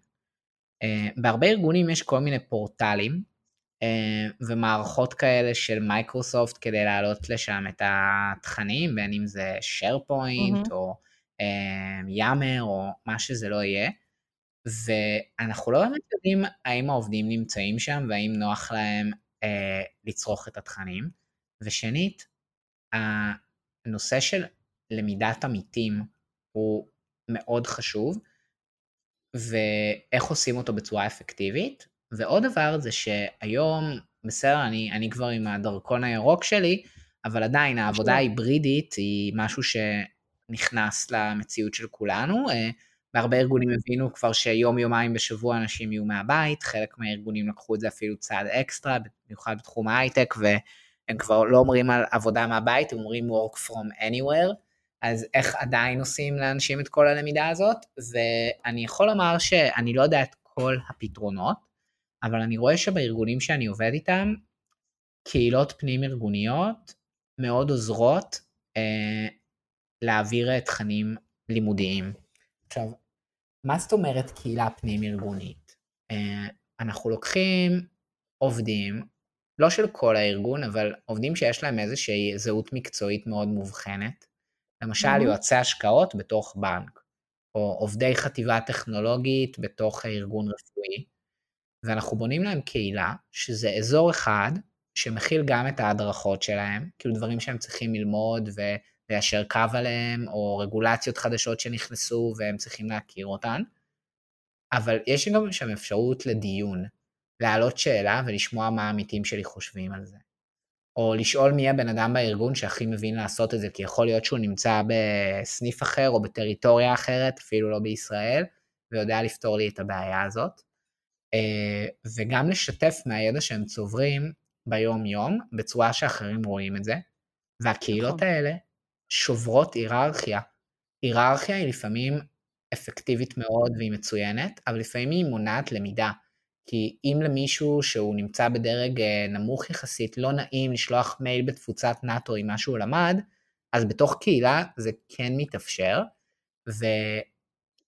אה, בהרבה ארגונים יש כל מיני פורטלים, ומערכות כאלה של מייקרוסופט כדי להעלות לשם את התכנים, בין אם זה SharePoint מהמם. או יאמר או מה שזה לא יהיה. ואנחנו לא באמת יודעים האם העובדים נמצאים שם והאם נוח להם אה, לצרוך את התכנים. ושנית, הנושא של למידת עמיתים הוא מאוד חשוב, ואיך עושים אותו בצורה אפקטיבית. ועוד דבר זה שהיום, בסדר, אני, אני כבר עם הדרכון הירוק שלי, אבל עדיין העבודה ההיברידית היא משהו שנכנס למציאות של כולנו. אה, בהרבה ארגונים הבינו כבר שיום יומיים בשבוע אנשים יהיו מהבית, חלק מהארגונים לקחו את זה אפילו צעד אקסטרה, במיוחד בתחום ההייטק, והם כבר לא אומרים על עבודה מהבית, הם אומרים work from anywhere, אז איך עדיין עושים לאנשים את כל הלמידה הזאת? ואני יכול לומר שאני לא יודע את כל הפתרונות, אבל אני רואה שבארגונים שאני עובד איתם, קהילות פנים ארגוניות מאוד עוזרות אה, להעביר תכנים לימודיים. עכשיו, מה זאת אומרת קהילה פנים ארגונית? אה, אנחנו לוקחים עובדים, לא של כל הארגון, אבל עובדים שיש להם איזושהי זהות מקצועית מאוד מובחנת, למשל מהמם. יועצי השקעות בתוך בנק, או עובדי חטיבה טכנולוגית בתוך ארגון רפואי, ואנחנו בונים להם קהילה, שזה אזור אחד שמכיל גם את ההדרכות שלהם, כאילו דברים שהם צריכים ללמוד וליישר קו עליהם, או רגולציות חדשות שנכנסו והם צריכים להכיר אותן, אבל יש גם שם אפשרות לדיון, להעלות שאלה ולשמוע מה העמיתים שלי חושבים על זה. או לשאול מי הבן אדם בארגון שהכי מבין לעשות את זה, כי יכול להיות שהוא נמצא בסניף אחר או בטריטוריה אחרת, אפילו לא בישראל, ויודע לפתור לי את הבעיה הזאת. אה, וגם לשתף מהידע שהם צוברים ביום-יום, בצורה שאחרים רואים את זה. והקהילות נכון. האלה שוברות היררכיה. היררכיה היא לפעמים אפקטיבית מאוד והיא מצוינת, אבל לפעמים היא מונעת למידה. כי אם למישהו שהוא נמצא בדרג אה, נמוך יחסית לא נעים לשלוח מייל בתפוצת נאט"ו עם מה שהוא למד, אז בתוך קהילה זה כן מתאפשר,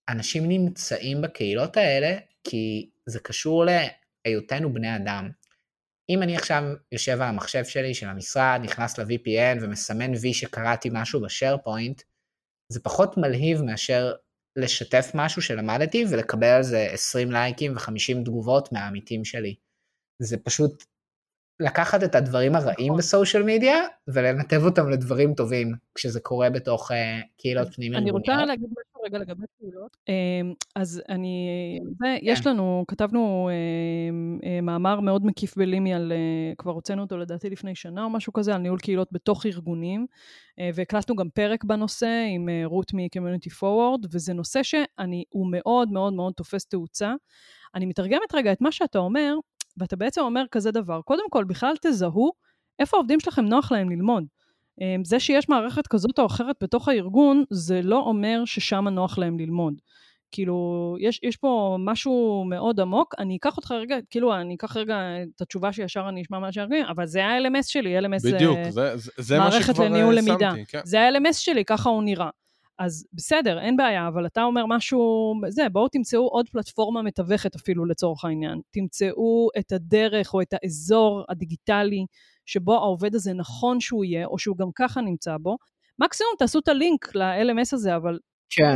ואנשים נמצאים בקהילות האלה כי זה קשור היותנו בני אדם. אם אני עכשיו יושב על המחשב שלי של המשרד, נכנס ל-VPN ומסמן וי שקראתי משהו בשארפוינט, זה פחות מלהיב מאשר לשתף משהו שלמדתי ולקבל על זה 20 לייקים ו-50 תגובות מהעמיתים שלי. זה פשוט לקחת את הדברים הרעים נכון. בסושיאל מדיה ולנתב אותם לדברים טובים כשזה קורה בתוך uh, קהילות פנים אני ארגוניות. רוצה להגיד משהו רגע לגבי קהילות. אמ, אז אני, זה, יש לנו, כתבנו אמ, אה, מאמר מאוד מקיף בלימי על, אה, כבר הוצאנו אותו לדעתי לפני שנה או משהו כזה, על ניהול קהילות בתוך ארגונים, והקלטנו גם פרק בנושא עם רות מ-Community Forward, וזה נושא שאני, הוא מאוד מאוד מאוד תופס תאוצה. אני מתרגמת רגע את מה שאתה אומר, ואתה בעצם אומר כזה דבר, קודם כל, בכלל תזהו איפה העובדים שלכם נוח להם ללמוד. אמ, זה שיש מערכת כזאת או אחרת בתוך הארגון, זה לא אומר ששם נוח להם ללמוד. כאילו, יש, יש פה משהו מאוד עמוק, אני אקח אותך רגע, כאילו, אני אקח רגע את התשובה שישר אני אשמע מה שהארגונים, אבל זה ה-LMS שלי, LMS זה בדיוק, זה, זה, זה מה מערכת אה, לניהול שמתי. למידה. כן. זה ה-LMS שלי, ככה הוא נראה. אז בסדר, אין בעיה, אבל אתה אומר משהו, זה, בואו תמצאו עוד פלטפורמה מתווכת אפילו לצורך העניין. תמצאו את הדרך או את האזור הדיגיטלי שבו העובד הזה נכון שהוא יהיה, או שהוא גם ככה נמצא בו. מקסימום תעשו את הלינק ל-LMS הזה, אבל כן.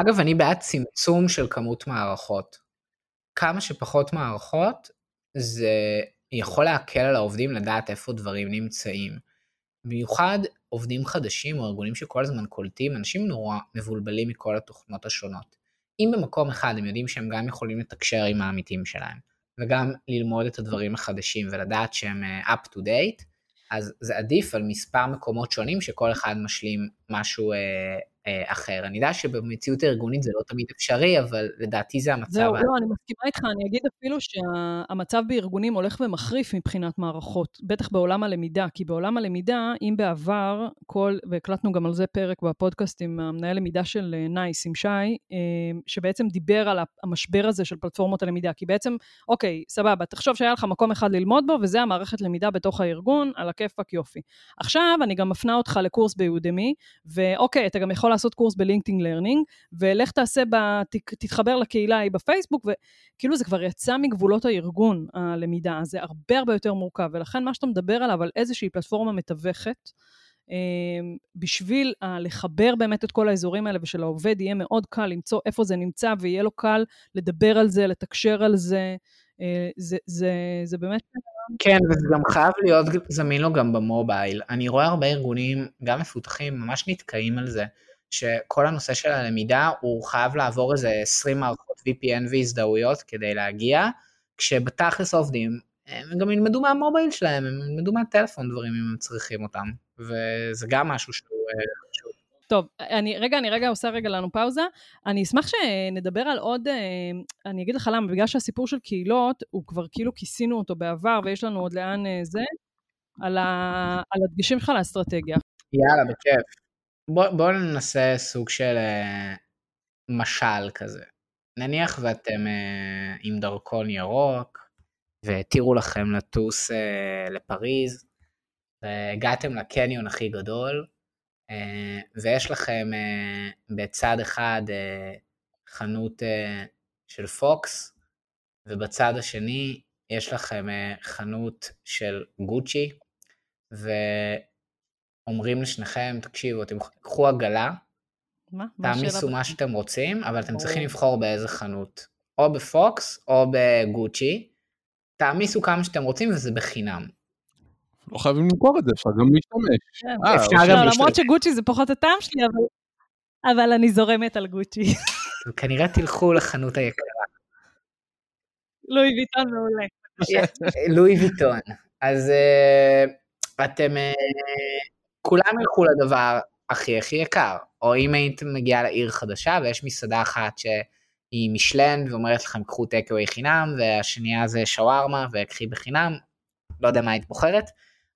אגב, אני בעד צמצום של כמות מערכות. כמה שפחות מערכות, זה יכול להקל על העובדים לדעת איפה דברים נמצאים. במיוחד עובדים חדשים או ארגונים שכל הזמן קולטים, אנשים נורא מבולבלים מכל התוכנות השונות. אם במקום אחד הם יודעים שהם גם יכולים לתקשר עם העמיתים שלהם, וגם ללמוד את הדברים החדשים ולדעת שהם אה, up to date, אז זה עדיף על מספר מקומות שונים שכל אחד משלים משהו אה, אה, אחר. אני יודע שבמציאות הארגונית זה לא תמיד אפשרי, אבל לדעתי זה המצב. זהו, ה- לא, אני מסכימה איתך, אני אגיד אפילו שהמצב בארגונים הולך ומחריף מבחינת מערכות, בטח בעולם הלמידה, כי בעולם הלמידה, אם בעבר, כל, והקלטנו גם על זה פרק בפודקאסט עם המנהל למידה של אה, נייס, עם שי, אה, שבעצם דיבר על המשבר הזה של פלטפורמות הלמידה, כי בעצם, אוקיי, סבבה, תחשוב שהיה לך מקום אחד ללמוד בו, וזה המערכת למידה בתוך הארגון, על הכיפאק יופי. עכשיו, אני גם מפנה אותך לקורס ב Udemy, ואוקיי, אתה גם יכול לעשות קורס ב LinkedIn Learning, ולך תעשה, ב, ת, תתחבר לקהילה ההיא בפייסבוק, וכאילו זה כבר יצא מגבולות הארגון, הלמידה, זה הרבה הרבה יותר מורכב, ולכן מה שאתה מדבר עליו, על איזושהי פלטפורמה מתווכת, אה, בשביל אה, לחבר באמת את כל האזורים האלה, ושלעובד יהיה מאוד קל למצוא איפה זה נמצא, ויהיה לו קל לדבר על זה, לתקשר על זה, זה, זה, זה באמת... כן, וזה גם חייב להיות זמין לו גם במובייל. אני רואה הרבה ארגונים, גם מפותחים, ממש נתקעים על זה, שכל הנושא של הלמידה, הוא חייב לעבור איזה 20 מערכות VPN והזדהויות כדי להגיע, כשבתכלס העובדים, הם גם ילמדו מהמובייל שלהם, הם ילמדו מהטלפון דברים אם הם צריכים אותם, וזה גם משהו שהוא אה. טוב, אני, רגע, אני רגע עושה רגע לנו פאוזה. אני אשמח שנדבר על עוד, אה, אני אגיד לך למה, בגלל שהסיפור של קהילות, הוא כבר כאילו כיסינו אותו בעבר, ויש לנו עוד לאן אה, זה, על, ה, על הדגשים שלך לאסטרטגיה. יאללה, בכיף. בואו בוא ננסה סוג של אה, משל כזה. נניח ואתם עם דרכון ירוק, והתירו לכם לטוס לפריז, והגעתם לקניון הכי גדול, ויש לכם אה, בצד אחד אה, חנות אה, של פוקס, ובצד השני יש לכם אה, חנות של גוצ'י, ואומרים לשניכם, תקשיבו, אתם קחו עגלה, מה? תעמיסו מה? שאתם רוצים, אבל אתם צריכים. לבחור באיזה חנות. או בפוקס או בגוצ'י. תעמיסו כמה שאתם רוצים וזה בחינם. לא חייבים למכור את זה, אפשר גם להשתמש. כן. אה, אפשר אוקיי. גם לא, להשתמש. למרות שגוצ'י זה פחות הטעם שלי, אבל, אבל אני זורמת על גוצ'י. כנראה תלכו לחנות היקרה. לואי ויטון מעולה. לואי ויטון. אז אה, אתם, אה, כולם ילכו לדבר הכי הכי יקר. או אם היית מגיעה לעיר חדשה ויש מסעדה אחת שהיא משלן ואומרת לכם קחו טקאווי חינם, והשנייה זה שווארמה וקחי בחינם, לא יודע מה היית בוחרת,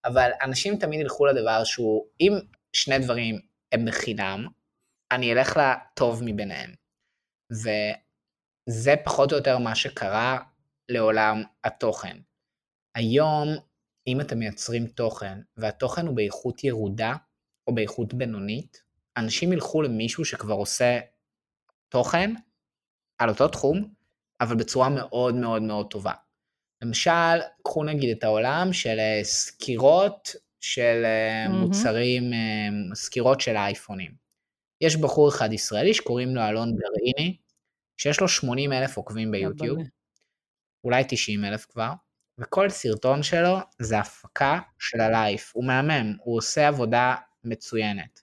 אבל אנשים תמיד ילכו לדבר שהוא, אם שני דברים הם בחינם, אני אלך לטוב מביניהם. וזה פחות או יותר מה שקרה לעולם התוכן. היום, אם אתם מייצרים תוכן, והתוכן הוא באיכות ירודה, או באיכות בינונית, אנשים ילכו למישהו שכבר עושה תוכן על אותו תחום, אבל בצורה מאוד מאוד מאוד טובה. למשל, קחו נגיד את העולם של אה, סקירות של מהמם. מוצרים, אה, סקירות של האייפונים. יש בחור אחד ישראלי שקוראים לו אלון גרעיני, שיש לו 80 אלף עוקבים ביוטיוב, אולי 90 אלף כבר, וכל סרטון שלו זה הפקה של הלייף. הוא מהמם, הוא עושה עבודה מצוינת.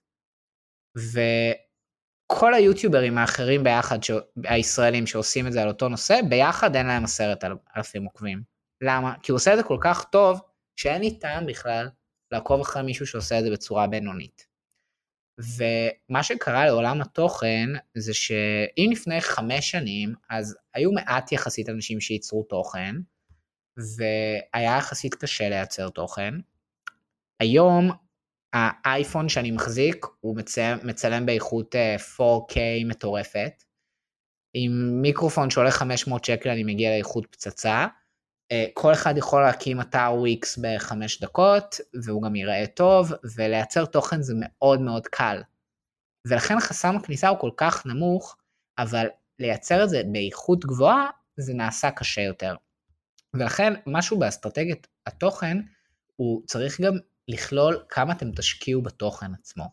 וכל היוטיוברים האחרים ביחד, ש... הישראלים שעושים את זה על אותו נושא, ביחד אין להם עשרת אלפים עוקבים. למה? כי הוא עושה את זה כל כך טוב, שאין לי טעם בכלל לעקוב אחרי מישהו שעושה את זה בצורה בינונית. ומה שקרה לעולם התוכן זה שאם לפני חמש שנים אז היו מעט יחסית אנשים שייצרו תוכן והיה יחסית קשה לייצר תוכן. היום האייפון שאני מחזיק הוא מצלם, מצלם באיכות אה, 4K מטורפת. עם מיקרופון שעולה 500 שקל אני מגיע לאיכות פצצה. אה, כל אחד יכול להקים אתר וויקס בחמש דקות, והוא גם ייראה טוב, ולייצר תוכן זה מאוד מאוד קל. ולכן חסם הכניסה הוא כל כך נמוך, אבל לייצר את זה באיכות גבוהה, זה נעשה קשה יותר. ולכן משהו באסטרטגיית התוכן, הוא צריך גם לכלול כמה אתם תשקיעו בתוכן עצמו.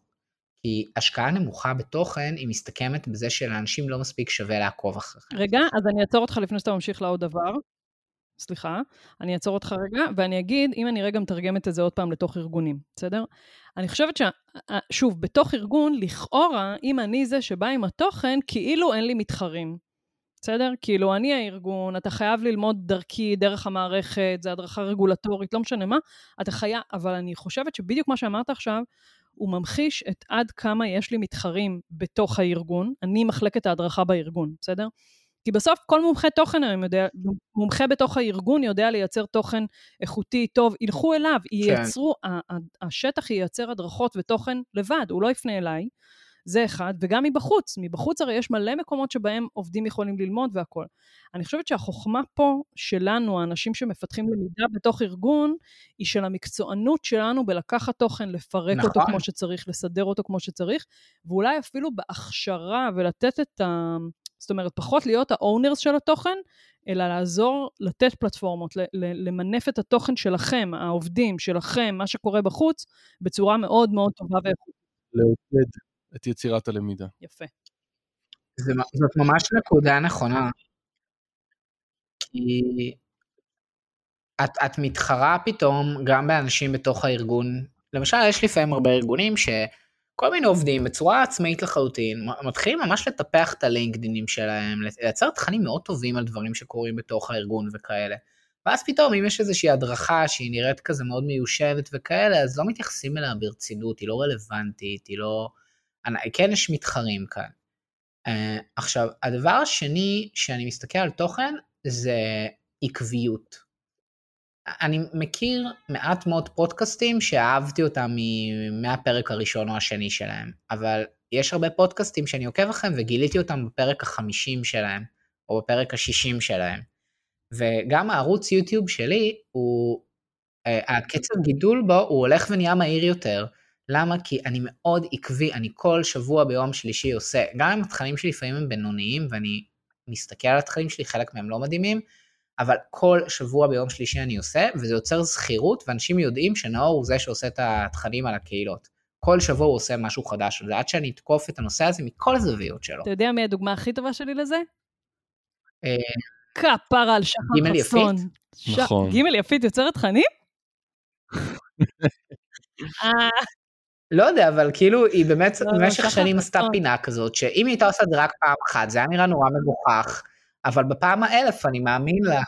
כי השקעה נמוכה בתוכן היא מסתכמת בזה שלאנשים לא מספיק שווה לעקוב אחריכם. רגע, אז אני אעצור אותך לפני שאתה ממשיך לעוד דבר. סליחה, אני אעצור אותך רגע, ואני אגיד, אם אני רגע מתרגמת את זה עוד פעם לתוך ארגונים, בסדר? אני חושבת ש... שוב, בתוך ארגון, לכאורה, אם אני זה שבא עם התוכן, כאילו אין לי מתחרים. בסדר? כאילו, אני הארגון, אתה חייב ללמוד דרכי, דרך המערכת, זה הדרכה רגולטורית, לא משנה מה, אתה חייב, אבל אני חושבת שבדיוק מה שאמרת עכשיו, הוא ממחיש את עד כמה יש לי מתחרים בתוך הארגון, אני מחלקת ההדרכה בארגון, בסדר? כי בסוף כל מומחה תוכן היום יודע, מומחה בתוך הארגון יודע לייצר תוכן איכותי, טוב, ילכו אליו, ייצרו, ה- ה- השטח ייצר הדרכות ותוכן לבד, הוא לא יפנה אליי, זה אחד, וגם מבחוץ, מבחוץ הרי יש מלא מקומות שבהם עובדים יכולים ללמוד והכול. אני חושבת שהחוכמה פה שלנו, האנשים שמפתחים למידה בתוך ארגון, היא של המקצוענות שלנו בלקחת תוכן, לפרק נכון. אותו כמו שצריך, לסדר אותו כמו שצריך, ואולי אפילו בהכשרה ולתת את ה... זאת אומרת, פחות להיות האונרס של התוכן, אלא לעזור לתת פלטפורמות, למנף את התוכן שלכם, העובדים, שלכם, מה שקורה בחוץ, בצורה מאוד מאוד טובה ואיכותית. לעודד את יצירת הלמידה. יפה. זה, זאת ממש נקודה נכונה. כי את, את מתחרה פתאום גם באנשים בתוך הארגון. למשל, יש לפעמים הרבה ארגונים שכל מיני עובדים בצורה עצמאית לחלוטין, מתחילים ממש לטפח את הלינקדינים שלהם, לייצר תכנים מאוד טובים על דברים שקורים בתוך הארגון וכאלה. ואז פתאום אם יש איזושהי הדרכה שהיא נראית כזה מאוד מיושבת וכאלה, אז לא מתייחסים אליה ברצינות, היא לא רלוונטית, היא לא... כן יש מתחרים כאן. Uh, עכשיו, הדבר השני שאני מסתכל על תוכן זה עקביות. אני מכיר מעט מאוד פודקאסטים שאהבתי אותם מהפרק הראשון או השני שלהם, אבל יש הרבה פודקאסטים שאני עוקב אחריהם וגיליתי אותם בפרק החמישים שלהם, או בפרק השישים שלהם. וגם הערוץ יוטיוב שלי, הוא, uh, הקצב גידול בו הוא הולך ונהיה מהיר יותר. למה? כי אני מאוד עקבי, אני כל שבוע ביום שלישי עושה, גם אם התכנים שלי לפעמים הם בינוניים, ואני מסתכל על התכנים שלי, חלק מהם לא מדהימים, אבל כל שבוע ביום שלישי אני עושה, וזה יוצר זכירות, ואנשים יודעים שנאור הוא זה שעושה את התכנים על הקהילות. כל שבוע הוא עושה משהו חדש, וזה עד שאני אתקוף את הנושא הזה מכל הזוויות שלו. אתה יודע מי הדוגמה הכי טובה שלי לזה? אה, כפרה על שחר גימל חסון. נכון. גימל יפית יוצרת תכנים? לא יודע, אבל כאילו היא באמת לא, לא, במשך שנים עשתה חסון. פינה כזאת, שאם היא הייתה עושה את זה רק פעם אחת, זה היה נראה נורא מגוחך, אבל בפעם האלף אני מאמין לה.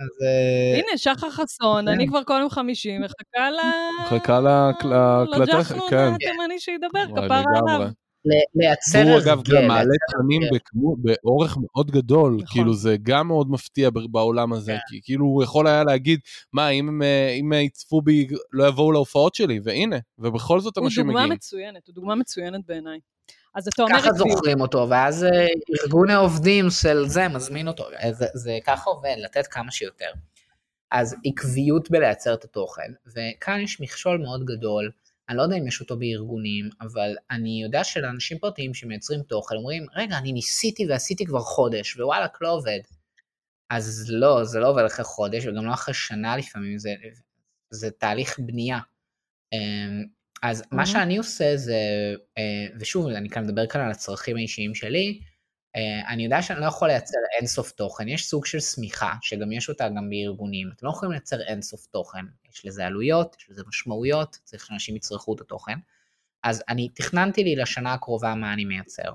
אז... אה, הנה, שחר חסון, אני כבר כל יום חמישי מחכה ל... מחכה להק- להקלטה, לג'חנון כן. התימני שידבר, כפרה. עליו. ל- לייצר והוא אגב הרגל, גם מעלה לייצר תכנים הרגל. בכמו- באורך מאוד גדול, נכון. כאילו זה גם מאוד מפתיע בעולם הזה, כן. כי כאילו הוא יכול היה להגיד, מה אם אה, אם יצפו בי לא יבואו להופעות שלי, והנה, ובכל זאת הוא אנשים דוגמה מגיעים. מצוינת, הוא דוגמה מצוינת בעיניי. אז אתה אומר ככה. זוכרים אותו, ואז אה, ארגון העובדים של זה מזמין אותו. אה, זה, זה ככה עובד, לתת כמה שיותר. אז עקביות בלייצר את התוכן, וכאן יש מכשול מאוד גדול, אני לא יודע אם יש אותו בארגונים, אבל אני יודע שלאנשים פרטיים שמייצרים תוכן אומרים, רגע, אני ניסיתי ועשיתי כבר חודש, ווואלכ, לא עובד. אז לא, זה לא עובד אחרי חודש, וגם לא אחרי שנה לפעמים, זה, זה תהליך בנייה. אמ, אז מה שאני עושה זה, אה, ושוב, אני כאן מדבר כאן על הצרכים האישיים שלי, אה, אני יודע שאני לא יכול לייצר אינסוף תוכן, יש סוג של שמיכה, שגם יש אותה גם בארגונים, אתם לא יכולים לייצר אינסוף תוכן, יש לזה עלויות, יש לזה משמעויות, צריך שאנשים יצרכו את התוכן. אז אני תכננתי לי לשנה הקרובה מה אני מייצר.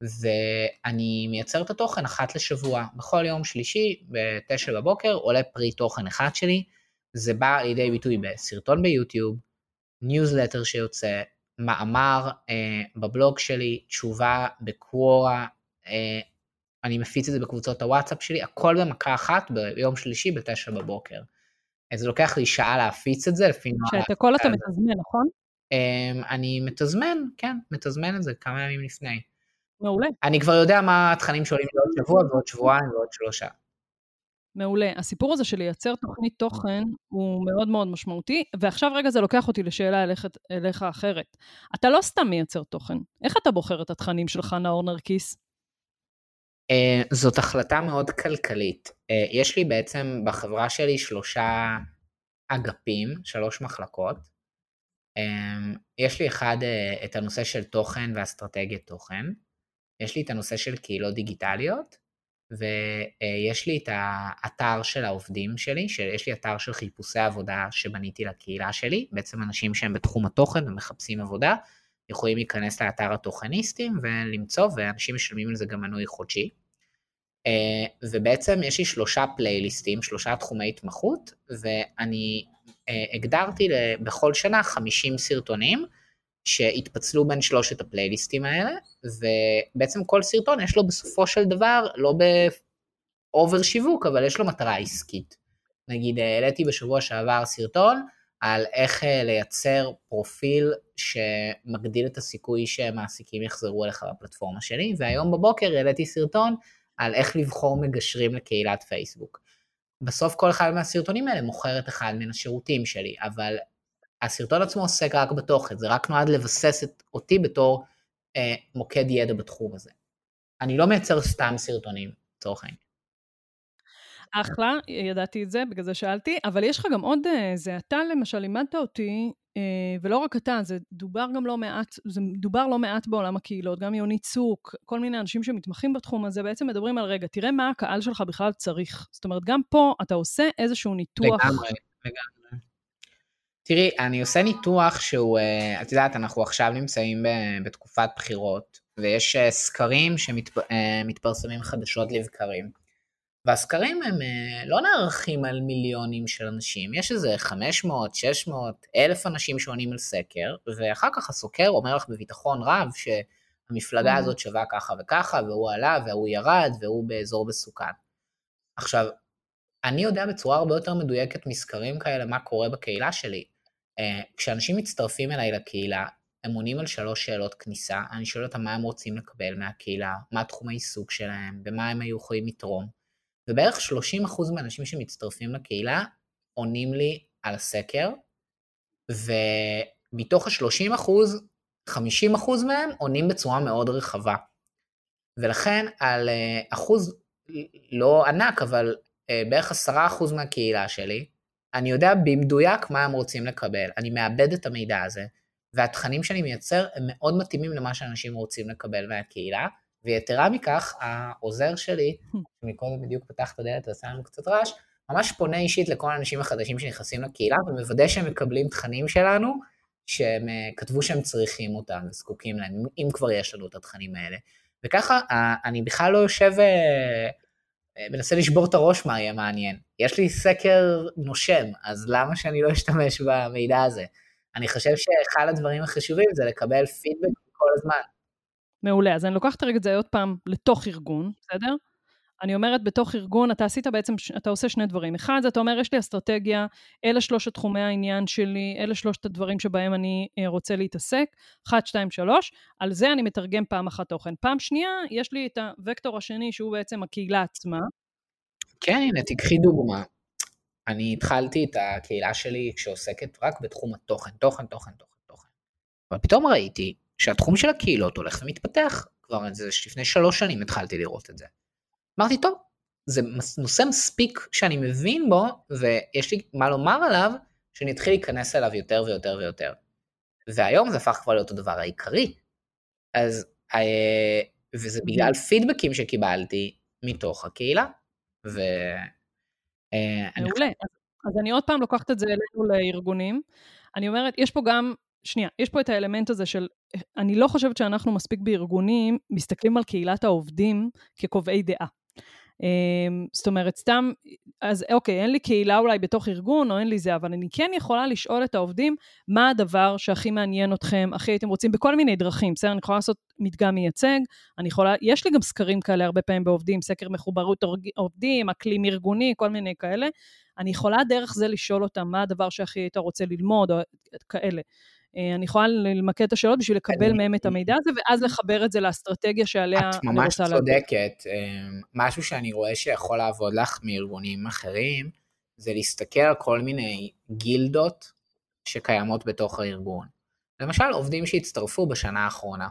ואני מייצר את התוכן אחת לשבוע, בכל יום שלישי ב-9 בבוקר עולה פריט תוכן אחד שלי, זה בא לידי ביטוי בסרטון ביוטיוב, ניוזלטר שיוצא, מאמר אה, בבלוג שלי, תשובה ב Quora, אה, אני מפיץ את זה בקבוצות הוואטסאפ שלי, הכל במכה אחת ביום שלישי בתשע בבוקר. זה לוקח לי שעה להפיץ את זה לפי נוער. שאת הכל אתה מתזמן, נכון? אה, אני מתזמן, כן, מתזמן את זה כמה ימים לפני. מעולה. אני כבר יודע מה התכנים שעולים בעוד שבוע ועוד שבועיים ועוד שלושה. מעולה. הסיפור הזה של לייצר תוכנית תוכן הוא מאוד מאוד משמעותי, ועכשיו רגע זה לוקח אותי לשאלה אליך, אליך אחרת. אתה לא סתם מייצר תוכן, איך אתה בוחר את התכנים שלך, נאור נרקיס? Uh, זאת החלטה מאוד כלכלית. Uh, יש לי בעצם בחברה שלי שלושה אגפים, שלוש מחלקות. Um, יש לי אחד את הנושא של תוכן ואסטרטגיית תוכן. יש לי את הנושא של קהילות דיגיטליות, ויש לי את האתר של העובדים שלי, שיש לי אתר של חיפושי עבודה שבניתי לקהילה שלי, בעצם אנשים שהם בתחום התוכן ומחפשים עבודה, יכולים להיכנס לאתר התוכניסטים ולמצוא, ואנשים משלמים על זה גם מנוי חודשי. ובעצם יש לי שלושה פלייליסטים, שלושה תחומי התמחות, ואני הגדרתי בכל שנה 50 סרטונים, שהתפצלו בין שלושת הפלייליסטים האלה, ובעצם כל סרטון יש לו בסופו של דבר, לא באובר שיווק, אבל יש לו מטרה עסקית. נגיד העליתי בשבוע שעבר סרטון על איך אה, לייצר פרופיל שמגדיל את הסיכוי שמעסיקים יחזרו אליך בפלטפורמה שלי, והיום בבוקר העליתי סרטון על איך לבחור מגשרים לקהילת פייסבוק. בסוף כל אחד מהסרטונים האלה מוכר את אחד מן השירותים שלי, אבל הסרטון עצמו עוסק רק בתוכן, זה רק נועד לבסס את אותי בתור אה, מוקד ידע בתחום הזה. אני לא מייצר סתם סרטונים, לצורך העניין. אחלה, ידעתי את זה, בגלל זה שאלתי, אבל יש לך גם עוד, אה, זה אתה למשל לימדת אותי, אה, ולא רק אתה, זה דובר גם לא מעט, זה דובר לא מעט בעולם הקהילות, גם יוני צוק, כל מיני אנשים שמתמחים בתחום הזה, בעצם מדברים על רגע, תראה מה הקהל שלך בכלל צריך. זאת אומרת, גם פה אתה עושה איזשהו ניתוח. לגמרי, לגמרי. תראי, אני עושה ניתוח שהוא, אה, את יודעת, אנחנו עכשיו נמצאים בתקופת בחירות, ויש אה, סקרים שמתפרסמים אה, חדשות לבקרים. והסקרים הם לא נערכים על מיליונים של אנשים, יש איזה 500, 600, אלף אנשים שעונים על סקר, ואחר כך הסוקר אומר לך בביטחון רב שהמפלגה mm. הזאת שווה ככה וככה, והוא עלה והוא ירד והוא באזור מסוכן. עכשיו, אני יודע בצורה הרבה יותר מדויקת מסקרים כאלה מה קורה בקהילה שלי. אה, כשאנשים מצטרפים אליי לקהילה, הם עונים על שלוש שאלות כניסה, אני שואל אותם מה הם רוצים לקבל מהקהילה, מה תחום העיסוק שלהם, במה הם היו יכולים לתרום, ובערך 30% מהאנשים שמצטרפים לקהילה עונים לי על הסקר, ומתוך ה-30%, 50% מהם עונים בצורה מאוד רחבה. ולכן על אה, אחוז לא ענק, אבל אה, בערך 10% מהקהילה שלי, אני יודע במדויק מה הם רוצים לקבל, אני מאבד את המידע הזה, והתכנים שאני מייצר הם מאוד מתאימים למה שאנשים רוצים לקבל מהקהילה, ויתרה מכך, העוזר שלי, שמקודם בדיוק פתח את הדלת ועשה לנו קצת רעש, ממש פונה אישית לכל האנשים החדשים שנכנסים לקהילה, ומוודא שהם מקבלים תכנים שלנו, שהם אה, כתבו שהם צריכים אותם וזקוקים להם, אם כבר יש לנו את התכנים האלה. וככה, אה, אני בכלל לא יושב אה, מנסה לשבור את הראש מה יהיה מעניין. יש לי סקר נושם, אז למה שאני לא אשתמש במידע הזה? אני חושב שאחד הדברים החשובים זה לקבל פידבק כל הזמן. מעולה, אז אני לוקחת רגע את זה עוד פעם לתוך ארגון, בסדר? אני אומרת, בתוך ארגון אתה עשית בעצם, אתה עושה שני דברים. אחד, אתה אומר, יש לי אסטרטגיה, אלה שלושת תחומי העניין שלי, אלה שלושת הדברים שבהם אני אה, רוצה להתעסק, אחת, שתיים, שלוש, על זה אני מתרגם פעם אחת תוכן. פעם שנייה, יש לי את הוקטור השני, שהוא בעצם הקהילה עצמה. כן, הנה, תקחי דוגמה. אני התחלתי את הקהילה שלי שעוסקת רק בתחום התוכן, תוכן, תוכן, תוכן, תוכן. אבל פתאום ראיתי שהתחום של הקהילות הולך ומתפתח. כבר איזה לפני שלוש שנים התחלתי לראות את זה. אמרתי, טוב, זה נושא מספיק שאני מבין בו, ויש לי מה לומר עליו, שאני אתחיל להיכנס אליו יותר ויותר ויותר. והיום זה הפך כבר להיות הדבר העיקרי. אז, אה, וזה בגלל פידבקים שקיבלתי מתוך הקהילה. ו... אה, מעולה. אז אני עוד פעם לוקחת את זה אלינו לארגונים. אני אומרת, יש פה גם, שנייה, יש פה את האלמנט הזה של, אני לא חושבת שאנחנו מספיק בארגונים מסתכלים על קהילת העובדים כקובעי דעה. אמ, זאת אומרת, סתם, אז אוקיי, אין לי קהילה אולי בתוך ארגון, או אין לי זה, אבל אני כן יכולה לשאול את העובדים מה הדבר שהכי מעניין אתכם, הכי הייתם רוצים, בכל מיני דרכים, בסדר? אני יכולה לעשות מדגם מייצג, אני יכולה, יש לי גם סקרים כאלה הרבה פעמים בעובדים, סקר מחוברות עובדים, אקלים ארגוני, כל מיני כאלה. אני יכולה דרך זה לשאול אותם מה הדבר שהכי היית רוצה ללמוד, או כאלה. אה, אני יכולה למקד את השאלות בשביל לקבל מהם את המידע הזה, ואז לחבר את זה לאסטרטגיה שעליה אני רוצה להגיד. את ממש צודקת. אה, משהו שאני רואה שיכול לעבוד לך מארגונים אחרים, זה להסתכל על כל מיני גילדות שקיימות בתוך הארגון. למשל, עובדים שהצטרפו בשנה האחרונה.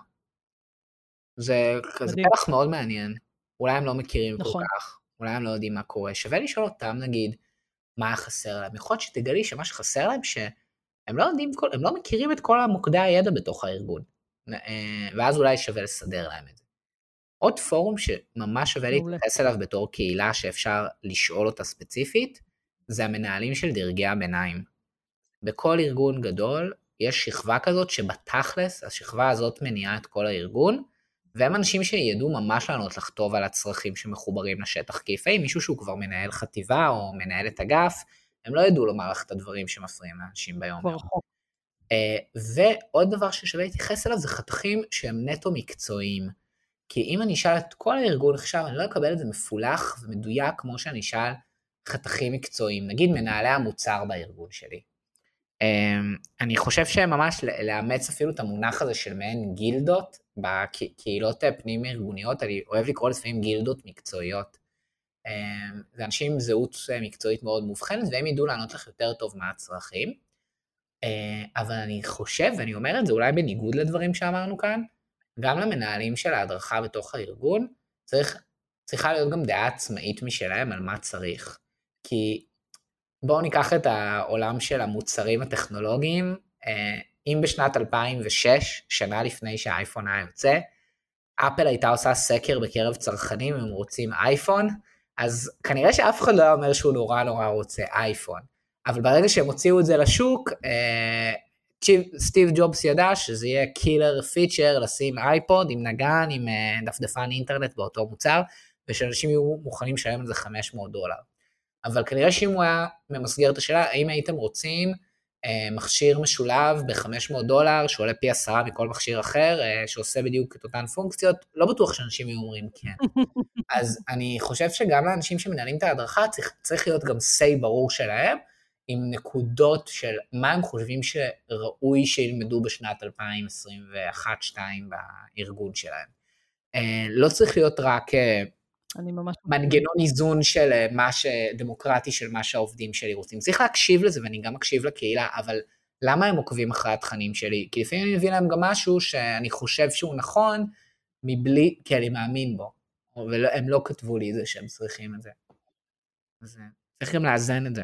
זה כזה פלח מאוד מעניין. אולי הם לא מכירים נכון. כל כך, אולי הם לא יודעים מה קורה. שווה לשאול אותם, נגיד, מה חסר להם. יכול להיות שתגלי שמה שחסר להם, ש... הם לא יודעים, הם לא מכירים את כל מוקדי הידע בתוך הארגון. אה, ואז אולי שווה לסדר להם את זה. עוד פורום שממש שווה להתייחס אליו בתור קהילה שאפשר לשאול אותה ספציפית, זה המנהלים של דרגי הביניים. בכל ארגון גדול יש שכבה כזאת שבתכלס השכבה הזאת מניעה את כל הארגון, והם אנשים שידעו ממש לענות לך טוב על הצרכים שמחוברים לשטח, כי לפעמים מישהו שהוא כבר מנהל חטיבה או מנהל את אגף, הם לא ידעו לומר לך את הדברים שמפריעים לאנשים ביום יום. Uh, ועוד דבר ששווה להתייחס אליו זה חתכים שהם נטו מקצועיים. כי אם אני אשאל את כל הארגון עכשיו, אני לא אקבל את זה מפולח ומדויק כמו שאני אשאל חתכים מקצועיים, נגיד מנהלי המוצר בארגון שלי. Um, אני חושב שממש לאמץ אפילו את המונח הזה של מעין גילדות בקהילות פנים ארגוניות, אני אוהב לקרוא לפעמים גילדות מקצועיות. אמ, זה אנשים עם זהות אה, מקצועית מאוד מובחנת, והם ידעו לענות לך יותר טוב מה הצרכים. אה, אבל אני חושב, ואני אומר את זה אולי בניגוד לדברים שאמרנו כאן, גם למנהלים של ההדרכה בתוך הארגון, צריך, צריכה להיות גם דעה עצמאית משלהם על מה צריך. כי בואו ניקח את העולם של המוצרים הטכנולוגיים, אה, אם בשנת 2006, שנה לפני שהאייפון היה יוצא, אפל הייתה עושה סקר בקרב צרכנים אם הם רוצים אייפון, אז כנראה שאף אחד לא היה אומר שהוא נורא נורא רוצה אייפון. אבל ברגע שהם הוציאו את זה לשוק, אה, סטיב ג'ובס ידע שזה יהיה killer feature לשים iPod עם נגן, עם אה, דפדפן אינטרנט באותו מוצר, ושאנשים יהיו מוכנים לשלם על זה 500 דולר. אבל כנראה שאם הוא היה ממסגר את השאלה, האם הייתם רוצים מכשיר משולב ב-500 דולר, שעולה פי עשרה מכל מכשיר אחר, אה, שעושה בדיוק את אותן פונקציות, לא בטוח שאנשים יהיו אומרים כן. אז אני חושב שגם לאנשים שמנהלים את ההדרכה צריך, צריך להיות גם say ברור שלהם, עם נקודות של מה הם חושבים שראוי שילמדו בשנת 2021-2022 בארגון שלהם. אה, לא צריך להיות רק אני ממש... מנגנון איזון של אה, מה ש... דמוקרטי של מה שהעובדים שלי רוצים. צריך להקשיב לזה, ואני גם מקשיב לקהילה, אבל למה הם עוקבים אחרי התכנים שלי? כי לפעמים אני מבין להם גם משהו שאני חושב שהוא נכון, מבלי, כי אני מאמין בו. והם לא כתבו לי את זה שהם צריכים את זה. אז אה, צריך גם לאזן את זה.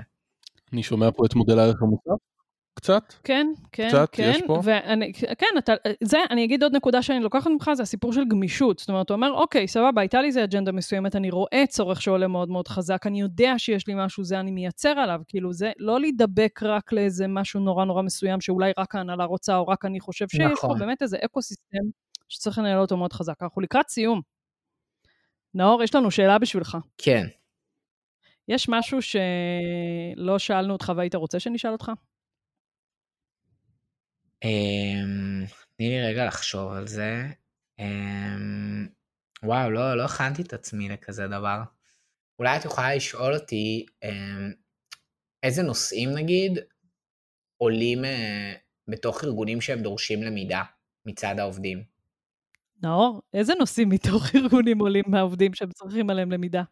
אני שומע פה את מודל הערך המוסף. קצת? כן, כן, קצת, כן. יש פה? ואני, כן, אתה, זה, אני אגיד עוד נקודה שאני לוקחת ממך, זה הסיפור של גמישות. זאת אומרת, הוא אומר, אוקיי, סבבה, הייתה לי איזה אג'נדה מסוימת, אני רואה צורך שעולה מאוד מאוד חזק, אני יודע שיש לי משהו, זה אני מייצר עליו. כאילו, זה לא להידבק רק לאיזה משהו נורא נורא מסוים, שאולי רק ההנהלה רוצה, או רק אני חושב שיש נכון. פה באמת איזה אקו-סיסטם שצריך לנהל אותו מאוד חזק. אנחנו לקראת סיום. נאור, יש לנו שאלה בשבילך. כן. יש משהו שלא שאלנו אותך והיית רוצה שנשאל אותך? אמ, תני לי רגע לחשוב על זה. אמ, וואו, לא, לא הכנתי את עצמי לכזה דבר. אולי את יכולה לשאול אותי אמ, איזה נושאים נגיד עולים אה, בתוך ארגונים שהם דורשים למידה מצד העובדים. נאור, איזה נושאים מתוך ארגונים עולים מהעובדים שהם צריכים עליהם למידה?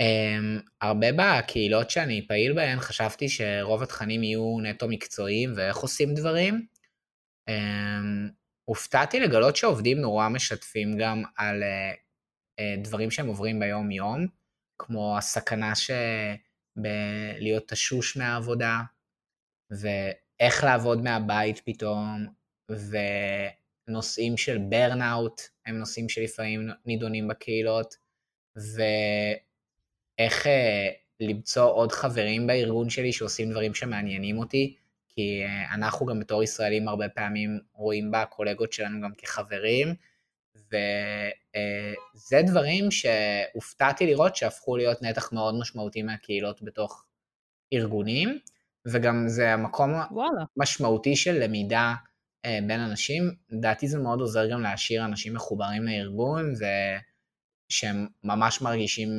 Um, הרבה בקהילות שאני פעיל בהן חשבתי שרוב התכנים יהיו נטו מקצועיים ואיך עושים דברים. Um, הופתעתי לגלות שעובדים נורא משתפים גם על uh, uh, דברים שהם עוברים ביום יום, כמו הסכנה בלהיות תשוש מהעבודה, ואיך לעבוד מהבית פתאום, ונושאים של ברנאוט הם נושאים שלפעמים נידונים בקהילות, ואיך אה, למצוא עוד חברים בארגון שלי שעושים דברים שמעניינים אותי, כי אה, אנחנו גם בתור ישראלים הרבה פעמים רואים בקולגות שלנו גם כחברים, וזה אה, דברים שהופתעתי לראות שהפכו להיות נתח מאוד משמעותי מהקהילות בתוך ארגונים, וגם זה המקום וואלה. משמעותי של למידה אה, בין אנשים. לדעתי זה מאוד עוזר גם להשאיר אנשים מחוברים לארגון, ושהם ממש מרגישים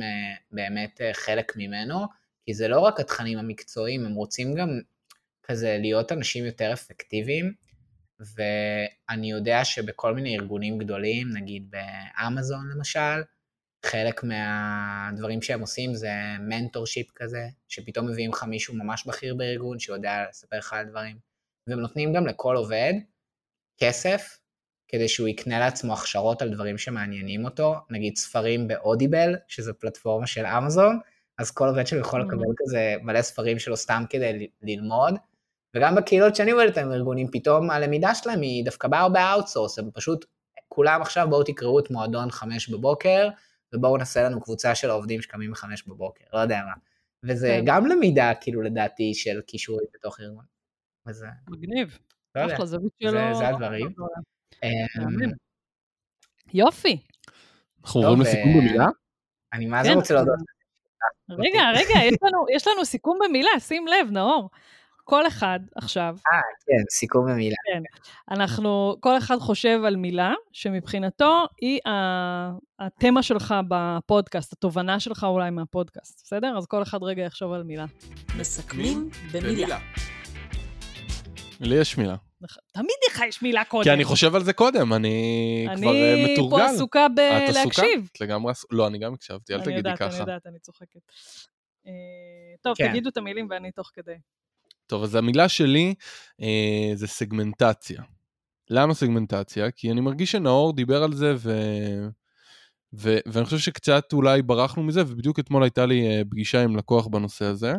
באמת חלק ממנו, כי זה לא רק התכנים המקצועיים, הם רוצים גם כזה להיות אנשים יותר אפקטיביים, ואני יודע שבכל מיני ארגונים גדולים, נגיד באמזון למשל, חלק מהדברים שהם עושים זה mentorship כזה, שפתאום מביאים לך מישהו ממש בכיר בארגון שיודע לספר לך על דברים, והם נותנים גם לכל עובד כסף כדי שהוא יקנה לעצמו הכשרות על דברים שמעניינים אותו, נגיד ספרים ב Audible, שזו פלטפורמה של אמזון, אז כל עובד שלו יכול לקבל כזה מלא ספרים שלו סתם כדי ללמוד, וגם בקהילות שאני עובדת עם ארגונים, פתאום הלמידה שלהם היא דווקא באה ב outsource, הם פשוט, כולם עכשיו בואו תקראו את מועדון חמש בבוקר, ובואו נעשה לנו קבוצה של העובדים שקמים בחמש בבוקר, לא יודע מה. וזה כן. גם למידה, כאילו, לדעתי, של קישורים בתוך ארגון. וזה... מגניב. לא אחלה, זווית שלו. זה, זה הדברים. יופי. אנחנו עוברים לסיכום במילה? אני מה זה כן. רוצה להודות. רגע, רגע, יש לנו סיכום במילה, שים לב, נאור. כל אחד עכשיו... אה, כן, סיכום במילה. כן. אנחנו, כל אחד חושב על מילה שמבחינתו היא התמה שלך בפודקאסט, התובנה שלך אולי מהפודקאסט, בסדר? אז כל אחד רגע יחשוב על מילה. מסכמים במילה. לי יש מילה. תמיד לך יש מילה קודם. כי אני חושב על זה קודם, אני, כבר אה, מתורגל. אני פה עסוקה בלהקשיב. את לגמרי, לא, אני גם הקשבתי, אל תגידי יודעת, ככה. אני יודעת, אני צוחקת. אה, טוב, כן. תגידו את המילים ואני תוך כדי. טוב, אז המילה שלי אה, זה סגמנטציה. למה סגמנטציה? כי אני מרגיש שנאור דיבר על זה, ו... ו... ואני חושב שקצת אולי ברחנו מזה, ובדיוק אתמול הייתה לי אה, פגישה עם לקוח בנושא הזה.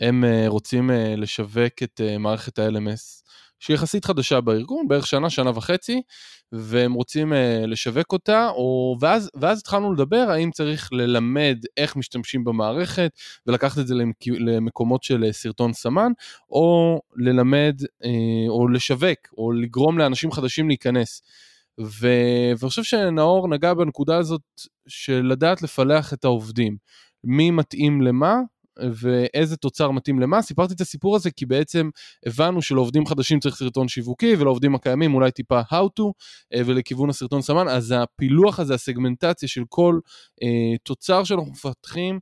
הם אה, רוצים אה, לשווק את אה, מערכת ה-LMS, שהיא יחסית חדשה בארגון, בערך שנה, שנה וחצי, והם רוצים לשווק אותה, או, ואז, ואז התחלנו לדבר האם צריך ללמד איך משתמשים במערכת ולקחת את זה למקומות של סרטון סמן, או ללמד, או לשווק, או לגרום לאנשים חדשים להיכנס. ו... ואני חושב שנאור נגע בנקודה הזאת של לדעת לפלח את העובדים. מי מתאים למה, ואיזה תוצר מתאים למה. סיפרתי את הסיפור הזה כי בעצם הבנו שלעובדים חדשים צריך סרטון שיווקי ולעובדים הקיימים אולי טיפה how to אה, ולכיוון הסרטון סמן, אז הפילוח הזה, הסגמנטציה של כל אה, תוצר שאנחנו מפתחים,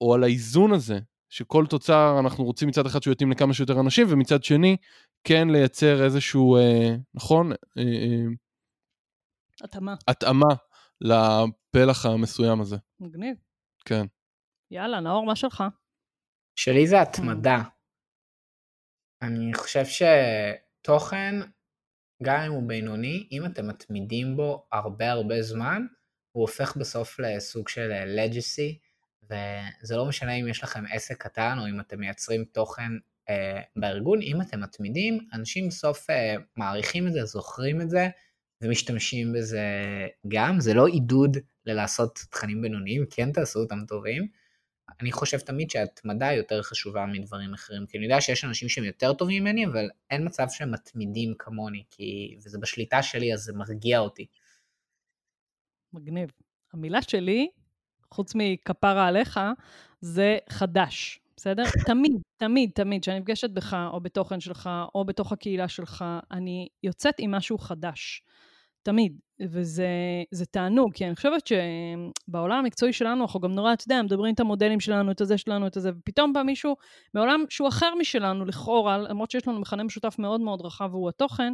או על האיזון הזה, שכל תוצר אנחנו רוצים מצד אחד שהוא יתאים לכמה שיותר אנשים, ומצד שני כן לייצר איזשהו, אה, נכון? אה, אה, התאמה. התאמה לפלח המסוים הזה. מגניב. כן. יאללה, נאור, מה שלך? שלי זה התמדה. אני חושב שתוכן, גם אם הוא בינוני, אם אתם מתמידים בו הרבה הרבה זמן, הוא הופך בסוף לסוג של לג'סי, וזה לא משנה אם יש לכם עסק קטן או אם אתם מייצרים תוכן אה, בארגון, אם אתם מתמידים, אנשים בסוף אה, מעריכים את זה, זוכרים את זה, ומשתמשים בזה גם. זה לא עידוד ללעשות תכנים בינוניים, כן תעשו אותם טובים, אני חושב תמיד שהתמדה יותר חשובה מדברים אחרים, כי אני יודע שיש אנשים שהם יותר טובים ממני, אבל אין מצב שהם מתמידים כמוני, כי... וזה בשליטה שלי, אז זה מרגיע אותי. מגניב. המילה שלי, חוץ מכפרה עליך, זה חדש, בסדר? תמיד, תמיד, תמיד, כשאני נפגשת בך, או בתוכן שלך, או בתוך הקהילה שלך, אני יוצאת עם משהו חדש. תמיד. וזה תענוג, כי אני חושבת שבעולם המקצועי שלנו, אנחנו גם נורא, אתה יודע, מדברים את המודלים שלנו, את הזה שלנו, את הזה, ופתאום בא מישהו מעולם שהוא אחר משלנו, לכאורה, למרות שיש לנו מכנה משותף מאוד מאוד רחב, והוא התוכן,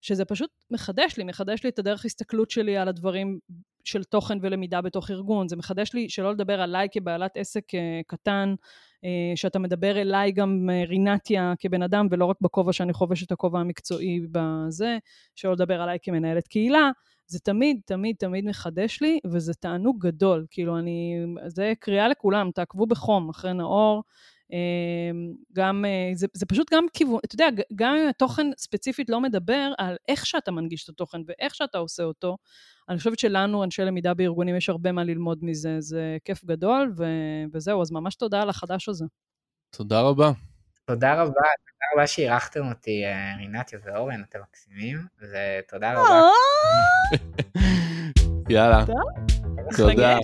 שזה פשוט מחדש לי, מחדש לי את הדרך הסתכלות שלי על הדברים של תוכן ולמידה בתוך ארגון. זה מחדש לי, שלא לדבר עליי כבעלת עסק אה, קטן, אה, שאתה מדבר אליי גם אה, רינתיה כבן אדם, ולא רק בכובע שאני חובש את הכובע המקצועי בזה, שלא לדבר עליי כמנהלת קהילה. זה תמיד, תמיד, תמיד מחדש לי, וזה תענוג גדול. כאילו, אני... זה קריאה לכולם, תעקבו בחום אחרי נאור. אמ, גם, אה, זה, זה פשוט גם כיוון, אתה יודע, גם אם התוכן ספציפית לא מדבר על איך שאתה מנגיש את התוכן ואיך שאתה עושה אותו, אני חושבת שלנו, אנשי למידה בארגונים, יש הרבה מה ללמוד מזה, זה כיף גדול, ו, וזהו, אז ממש תודה על החדש הזה. תודה רבה. תודה רבה, תודה רבה שאירחתם אותי, אה, רינתיה ואורן, אתם מקסימים, ותודה רבה. אה! יאללה, תודה.